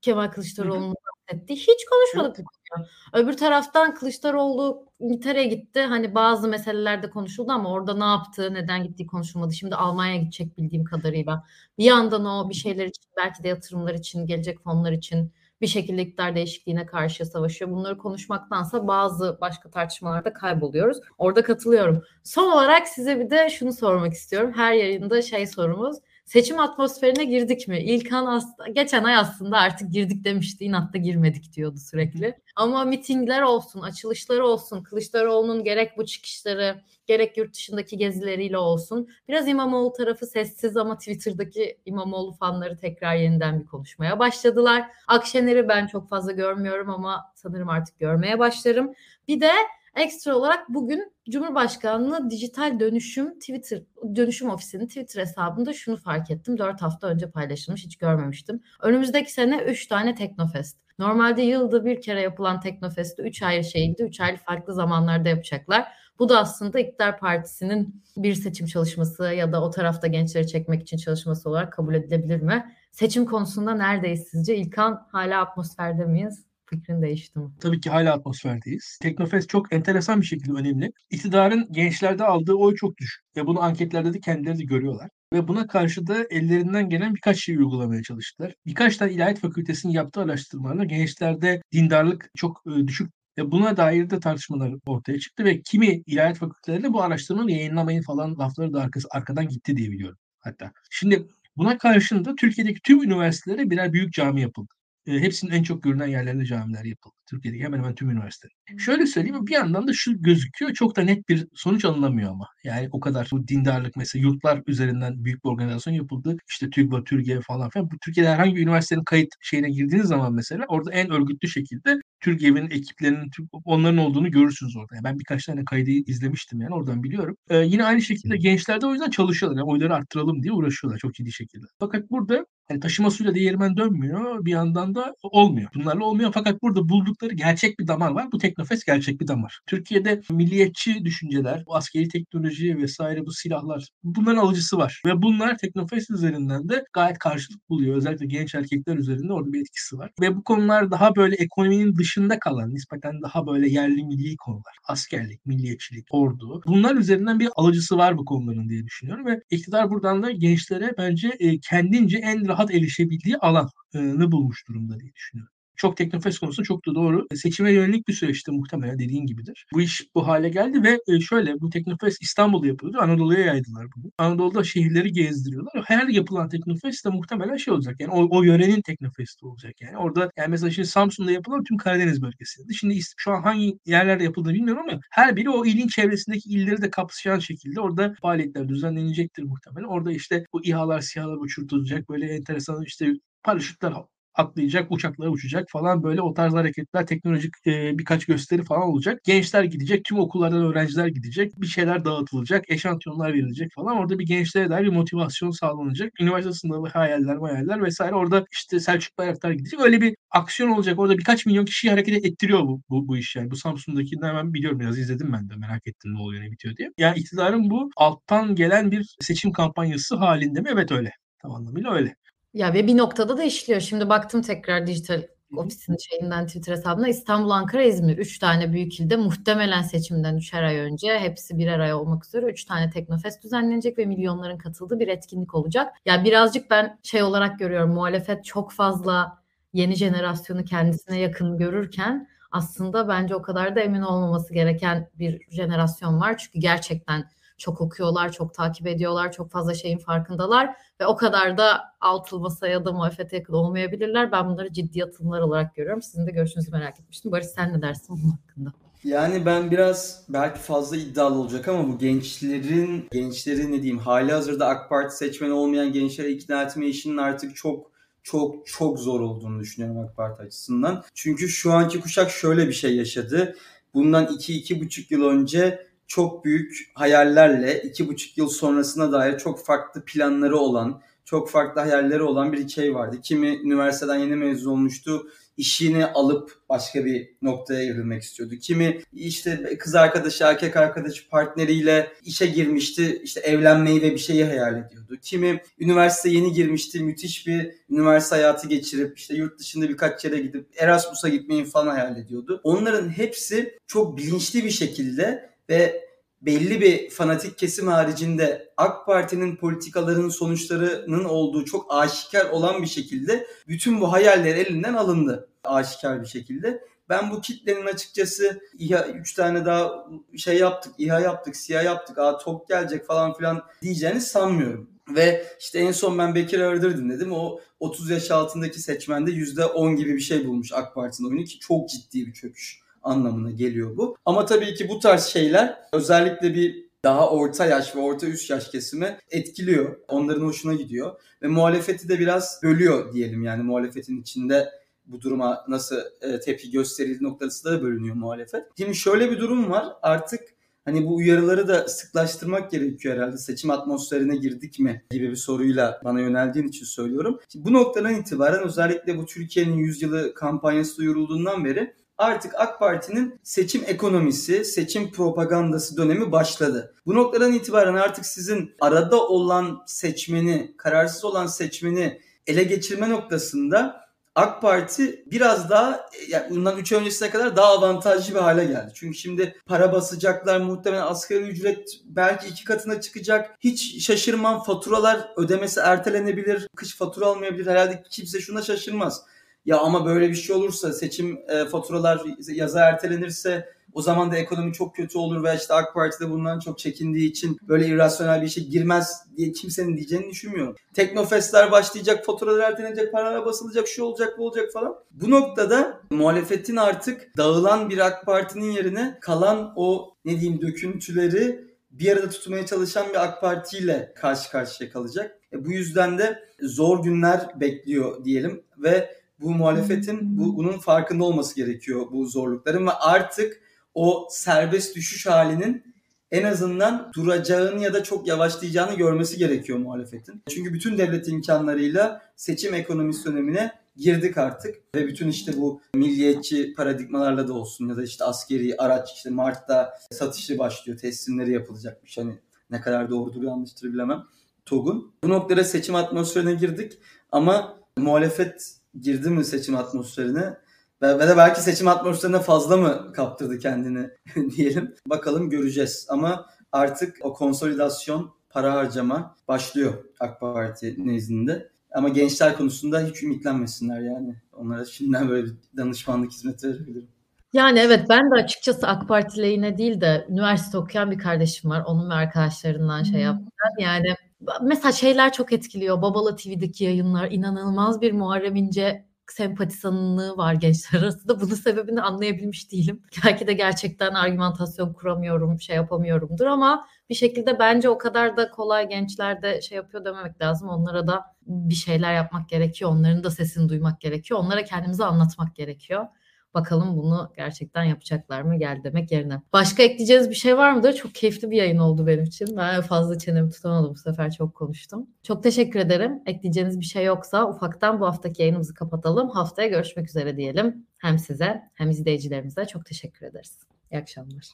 Kemal Kılıçdaroğlu'nun bahsetti. Hiç konuşmadık bu konuyu. Öbür taraftan Kılıçdaroğlu İngiltere'ye gitti. Hani bazı meselelerde konuşuldu ama orada ne yaptığı, neden gittiği konuşulmadı. Şimdi Almanya'ya gidecek bildiğim kadarıyla. Bir yandan o bir şeyler için, belki de yatırımlar için, gelecek fonlar için bir şekilde iktidar değişikliğine karşı savaşıyor. Bunları konuşmaktansa bazı başka tartışmalarda kayboluyoruz. Orada katılıyorum. Son olarak size bir de şunu sormak istiyorum. Her yayında şey sorumuz seçim atmosferine girdik mi? İlkan aslında, geçen ay aslında artık girdik demişti. İnatta girmedik diyordu sürekli. Ama mitingler olsun, açılışları olsun, Kılıçdaroğlu'nun gerek bu çıkışları, gerek yurt dışındaki gezileriyle olsun. Biraz İmamoğlu tarafı sessiz ama Twitter'daki İmamoğlu fanları tekrar yeniden bir konuşmaya başladılar. Akşener'i ben çok fazla görmüyorum ama sanırım artık görmeye başlarım. Bir de Ekstra olarak bugün Cumhurbaşkanlığı Dijital Dönüşüm Twitter Dönüşüm Ofisi'nin Twitter hesabında şunu fark ettim. 4 hafta önce paylaşılmış hiç görmemiştim. Önümüzdeki sene 3 tane Teknofest. Normalde yılda bir kere yapılan Teknofest'i 3 ayrı şehirde 3 ayrı farklı zamanlarda yapacaklar. Bu da aslında iktidar partisinin bir seçim çalışması ya da o tarafta gençleri çekmek için çalışması olarak kabul edilebilir mi? Seçim konusunda neredeyiz sizce? İlkan hala atmosferde miyiz? Fikrin değişti mi? Tabii ki hala atmosferdeyiz. Teknofest çok enteresan bir şekilde önemli. İktidarın gençlerde aldığı oy çok düşük. Ve bunu anketlerde de kendileri de görüyorlar. Ve buna karşı da ellerinden gelen birkaç şey uygulamaya çalıştılar. Birkaç tane ilahiyat fakültesinin yaptığı araştırmalarla gençlerde dindarlık çok e, düşük ve buna dair de tartışmalar ortaya çıktı ve kimi ilahiyat fakültelerinde bu araştırmanın yayınlamayın falan lafları da arkası, arkadan gitti diye biliyorum hatta. Şimdi buna karşında Türkiye'deki tüm üniversitelere birer büyük cami yapıldı. E, hepsinin en çok görünen yerlerinde camiler yapıldı. Türkiye'deki hemen hemen tüm üniversiteler. Şöyle söyleyeyim bir yandan da şu gözüküyor çok da net bir sonuç alınamıyor ama. Yani o kadar bu dindarlık mesela yurtlar üzerinden büyük bir organizasyon yapıldı. İşte TÜGVA, TÜRGE falan filan. Bu Türkiye'de herhangi bir üniversitenin kayıt şeyine girdiğiniz zaman mesela orada en örgütlü şekilde TÜRGEV'in ekiplerinin onların olduğunu görürsünüz orada. Yani ben birkaç tane kaydı izlemiştim yani oradan biliyorum. Ee, yine aynı şekilde gençlerde o yüzden çalışıyorlar. Yani oyları arttıralım diye uğraşıyorlar çok ciddi şekilde. Fakat burada yani taşıma suyla değirmen dönmüyor. Bir yandan da olmuyor. Bunlarla olmuyor. Fakat burada buldukları gerçek bir damar var. Bu Teknofest gerçek bir damar. Türkiye'de milliyetçi düşünceler, bu askeri teknoloji vesaire bu silahlar bunların alıcısı var. Ve bunlar Teknofest üzerinden de gayet karşılık buluyor. Özellikle genç erkekler üzerinde orada bir etkisi var. Ve bu konular daha böyle ekonominin dışında kalan, nispeten daha böyle yerli milli konular. Askerlik, milliyetçilik, ordu. Bunlar üzerinden bir alıcısı var bu konuların diye düşünüyorum. Ve iktidar buradan da gençlere bence e, kendince en rahat erişebildiği alanı bulmuş durumda diye düşünüyorum. Çok teknofest konusu çok da doğru. Seçime yönelik bir süreçte muhtemelen dediğin gibidir. Bu iş bu hale geldi ve e, şöyle bu teknofest İstanbul'da yapıldı. Anadolu'ya yaydılar bunu. Anadolu'da şehirleri gezdiriyorlar. Her yapılan teknofest de muhtemelen şey olacak. Yani o, o yörenin teknofesti olacak. Yani orada yani mesela şimdi Samsun'da yapılan tüm Karadeniz bölgesinde. Şimdi şu an hangi yerlerde yapıldığını bilmiyorum ama her biri o ilin çevresindeki illeri de kapsayan şekilde orada faaliyetler düzenlenecektir muhtemelen. Orada işte bu İHA'lar, SİHA'lar uçurtulacak. Böyle enteresan işte paraşütler atlayacak, uçaklara uçacak falan böyle o tarz hareketler, teknolojik e, birkaç gösteri falan olacak. Gençler gidecek, tüm okullardan öğrenciler gidecek, bir şeyler dağıtılacak, eşantiyonlar verilecek falan. Orada bir gençlere dair bir motivasyon sağlanacak. Üniversite sınavı, hayaller, hayaller vesaire. Orada işte Selçuk Bayraktar gidecek. Öyle bir aksiyon olacak. Orada birkaç milyon kişiyi hareket ettiriyor bu, bu, bu iş yani. Bu Samsun'daki hemen biliyorum biraz izledim ben de merak ettim ne oluyor ne bitiyor diye. Yani iktidarın bu alttan gelen bir seçim kampanyası halinde mi? Evet öyle. Tam anlamıyla öyle. Ya ve bir noktada da işliyor. Şimdi baktım tekrar dijital ofisin şeyinden Twitter hesabına İstanbul, Ankara, İzmir. Üç tane büyük ilde muhtemelen seçimden üçer ay önce hepsi birer ay olmak üzere üç tane Teknofest düzenlenecek ve milyonların katıldığı bir etkinlik olacak. Ya yani birazcık ben şey olarak görüyorum muhalefet çok fazla yeni jenerasyonu kendisine yakın görürken aslında bence o kadar da emin olmaması gereken bir jenerasyon var. Çünkü gerçekten çok okuyorlar, çok takip ediyorlar, çok fazla şeyin farkındalar ve o kadar da altılı masaya da muhalefete yakın olmayabilirler. Ben bunları ciddi atılımlar olarak görüyorum. Sizin de görüşünüzü merak etmiştim. Barış sen ne dersin bunun hakkında? Yani ben biraz belki fazla iddialı olacak ama bu gençlerin, gençlerin ne diyeyim hali hazırda AK Parti seçmeni olmayan gençlere ikna etme işinin artık çok çok çok zor olduğunu düşünüyorum AK Parti açısından. Çünkü şu anki kuşak şöyle bir şey yaşadı. Bundan 2-2,5 yıl önce çok büyük hayallerle iki buçuk yıl sonrasına dair çok farklı planları olan, çok farklı hayalleri olan bir şey vardı. Kimi üniversiteden yeni mezun olmuştu, işini alıp başka bir noktaya evrilmek istiyordu. Kimi işte kız arkadaşı, erkek arkadaşı partneriyle işe girmişti, işte evlenmeyi ve bir şeyi hayal ediyordu. Kimi üniversite yeni girmişti, müthiş bir üniversite hayatı geçirip işte yurt dışında birkaç yere gidip Erasmus'a gitmeyi falan hayal ediyordu. Onların hepsi çok bilinçli bir şekilde ve belli bir fanatik kesim haricinde AK Parti'nin politikalarının sonuçlarının olduğu çok aşikar olan bir şekilde bütün bu hayaller elinden alındı aşikar bir şekilde. Ben bu kitlenin açıkçası İHA 3 tane daha şey yaptık, İHA yaptık, SİHA yaptık, aa top gelecek falan filan diyeceğini sanmıyorum. Ve işte en son ben Bekir Ağırdır dinledim. O 30 yaş altındaki seçmende %10 gibi bir şey bulmuş AK Parti'nin oyunu ki çok ciddi bir çöküş anlamına geliyor bu. Ama tabii ki bu tarz şeyler özellikle bir daha orta yaş ve orta üst yaş kesimi etkiliyor. Onların hoşuna gidiyor. Ve muhalefeti de biraz bölüyor diyelim yani muhalefetin içinde bu duruma nasıl e, tepki gösterildiği noktası da bölünüyor muhalefet. Şimdi şöyle bir durum var artık hani bu uyarıları da sıklaştırmak gerekiyor herhalde. Seçim atmosferine girdik mi gibi bir soruyla bana yöneldiğin için söylüyorum. Şimdi bu noktadan itibaren özellikle bu Türkiye'nin yüzyılı kampanyası duyurulduğundan beri artık AK Parti'nin seçim ekonomisi, seçim propagandası dönemi başladı. Bu noktadan itibaren artık sizin arada olan seçmeni, kararsız olan seçmeni ele geçirme noktasında AK Parti biraz daha yani bundan 3 öncesine kadar daha avantajlı bir hale geldi. Çünkü şimdi para basacaklar muhtemelen asgari ücret belki iki katına çıkacak. Hiç şaşırmam faturalar ödemesi ertelenebilir. Kış fatura almayabilir. Herhalde kimse şuna şaşırmaz. Ya ama böyle bir şey olursa seçim e, faturalar yaza ertelenirse o zaman da ekonomi çok kötü olur ve işte AK Parti de bundan çok çekindiği için böyle irrasyonel bir şey girmez diye kimsenin diyeceğini düşünmüyorum. Teknofestler başlayacak, faturalar ertelenecek, paralar basılacak, şu olacak, bu olacak falan. Bu noktada muhalefetin artık dağılan bir AK Parti'nin yerine kalan o ne diyeyim döküntüleri bir arada tutmaya çalışan bir AK Parti ile karşı karşıya kalacak. E, bu yüzden de zor günler bekliyor diyelim ve bu muhalefetin bu, bunun farkında olması gerekiyor bu zorlukların ve artık o serbest düşüş halinin en azından duracağını ya da çok yavaşlayacağını görmesi gerekiyor muhalefetin. Çünkü bütün devlet imkanlarıyla seçim ekonomisi dönemine girdik artık ve bütün işte bu milliyetçi paradigmalarla da olsun ya da işte askeri araç işte Mart'ta satışı başlıyor, teslimleri yapılacakmış. Hani ne kadar doğrudur yanlıştır bilemem. TOG'un. Bu noktada seçim atmosferine girdik ama muhalefet girdi mi seçim atmosferine ve, ve de belki seçim atmosferine fazla mı kaptırdı kendini diyelim. Bakalım göreceğiz. Ama artık o konsolidasyon, para harcama başlıyor AK Parti nezdinde. Ama gençler konusunda hiç ümitlenmesinler yani. Onlara şimdiden böyle bir danışmanlık hizmeti verebilirim. Yani evet ben de açıkçası AK Parti lehine değil de üniversite okuyan bir kardeşim var. Onun ve arkadaşlarından şey yaptılar. Yani mesela şeyler çok etkiliyor. Babala TV'deki yayınlar inanılmaz bir Muharrem İnce sempatisanlığı var gençler arasında. Bunun sebebini anlayabilmiş değilim. Belki de gerçekten argümantasyon kuramıyorum, şey yapamıyorumdur ama bir şekilde bence o kadar da kolay gençler de şey yapıyor dememek lazım. Onlara da bir şeyler yapmak gerekiyor. Onların da sesini duymak gerekiyor. Onlara kendimizi anlatmak gerekiyor. Bakalım bunu gerçekten yapacaklar mı gel demek yerine. Başka ekleyeceğiniz bir şey var mıdır? Çok keyifli bir yayın oldu benim için. Ben fazla çenemi tutamadım bu sefer çok konuştum. Çok teşekkür ederim. Ekleyeceğiniz bir şey yoksa ufaktan bu haftaki yayınımızı kapatalım. Haftaya görüşmek üzere diyelim. Hem size hem izleyicilerimize çok teşekkür ederiz. İyi akşamlar.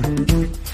Thank you.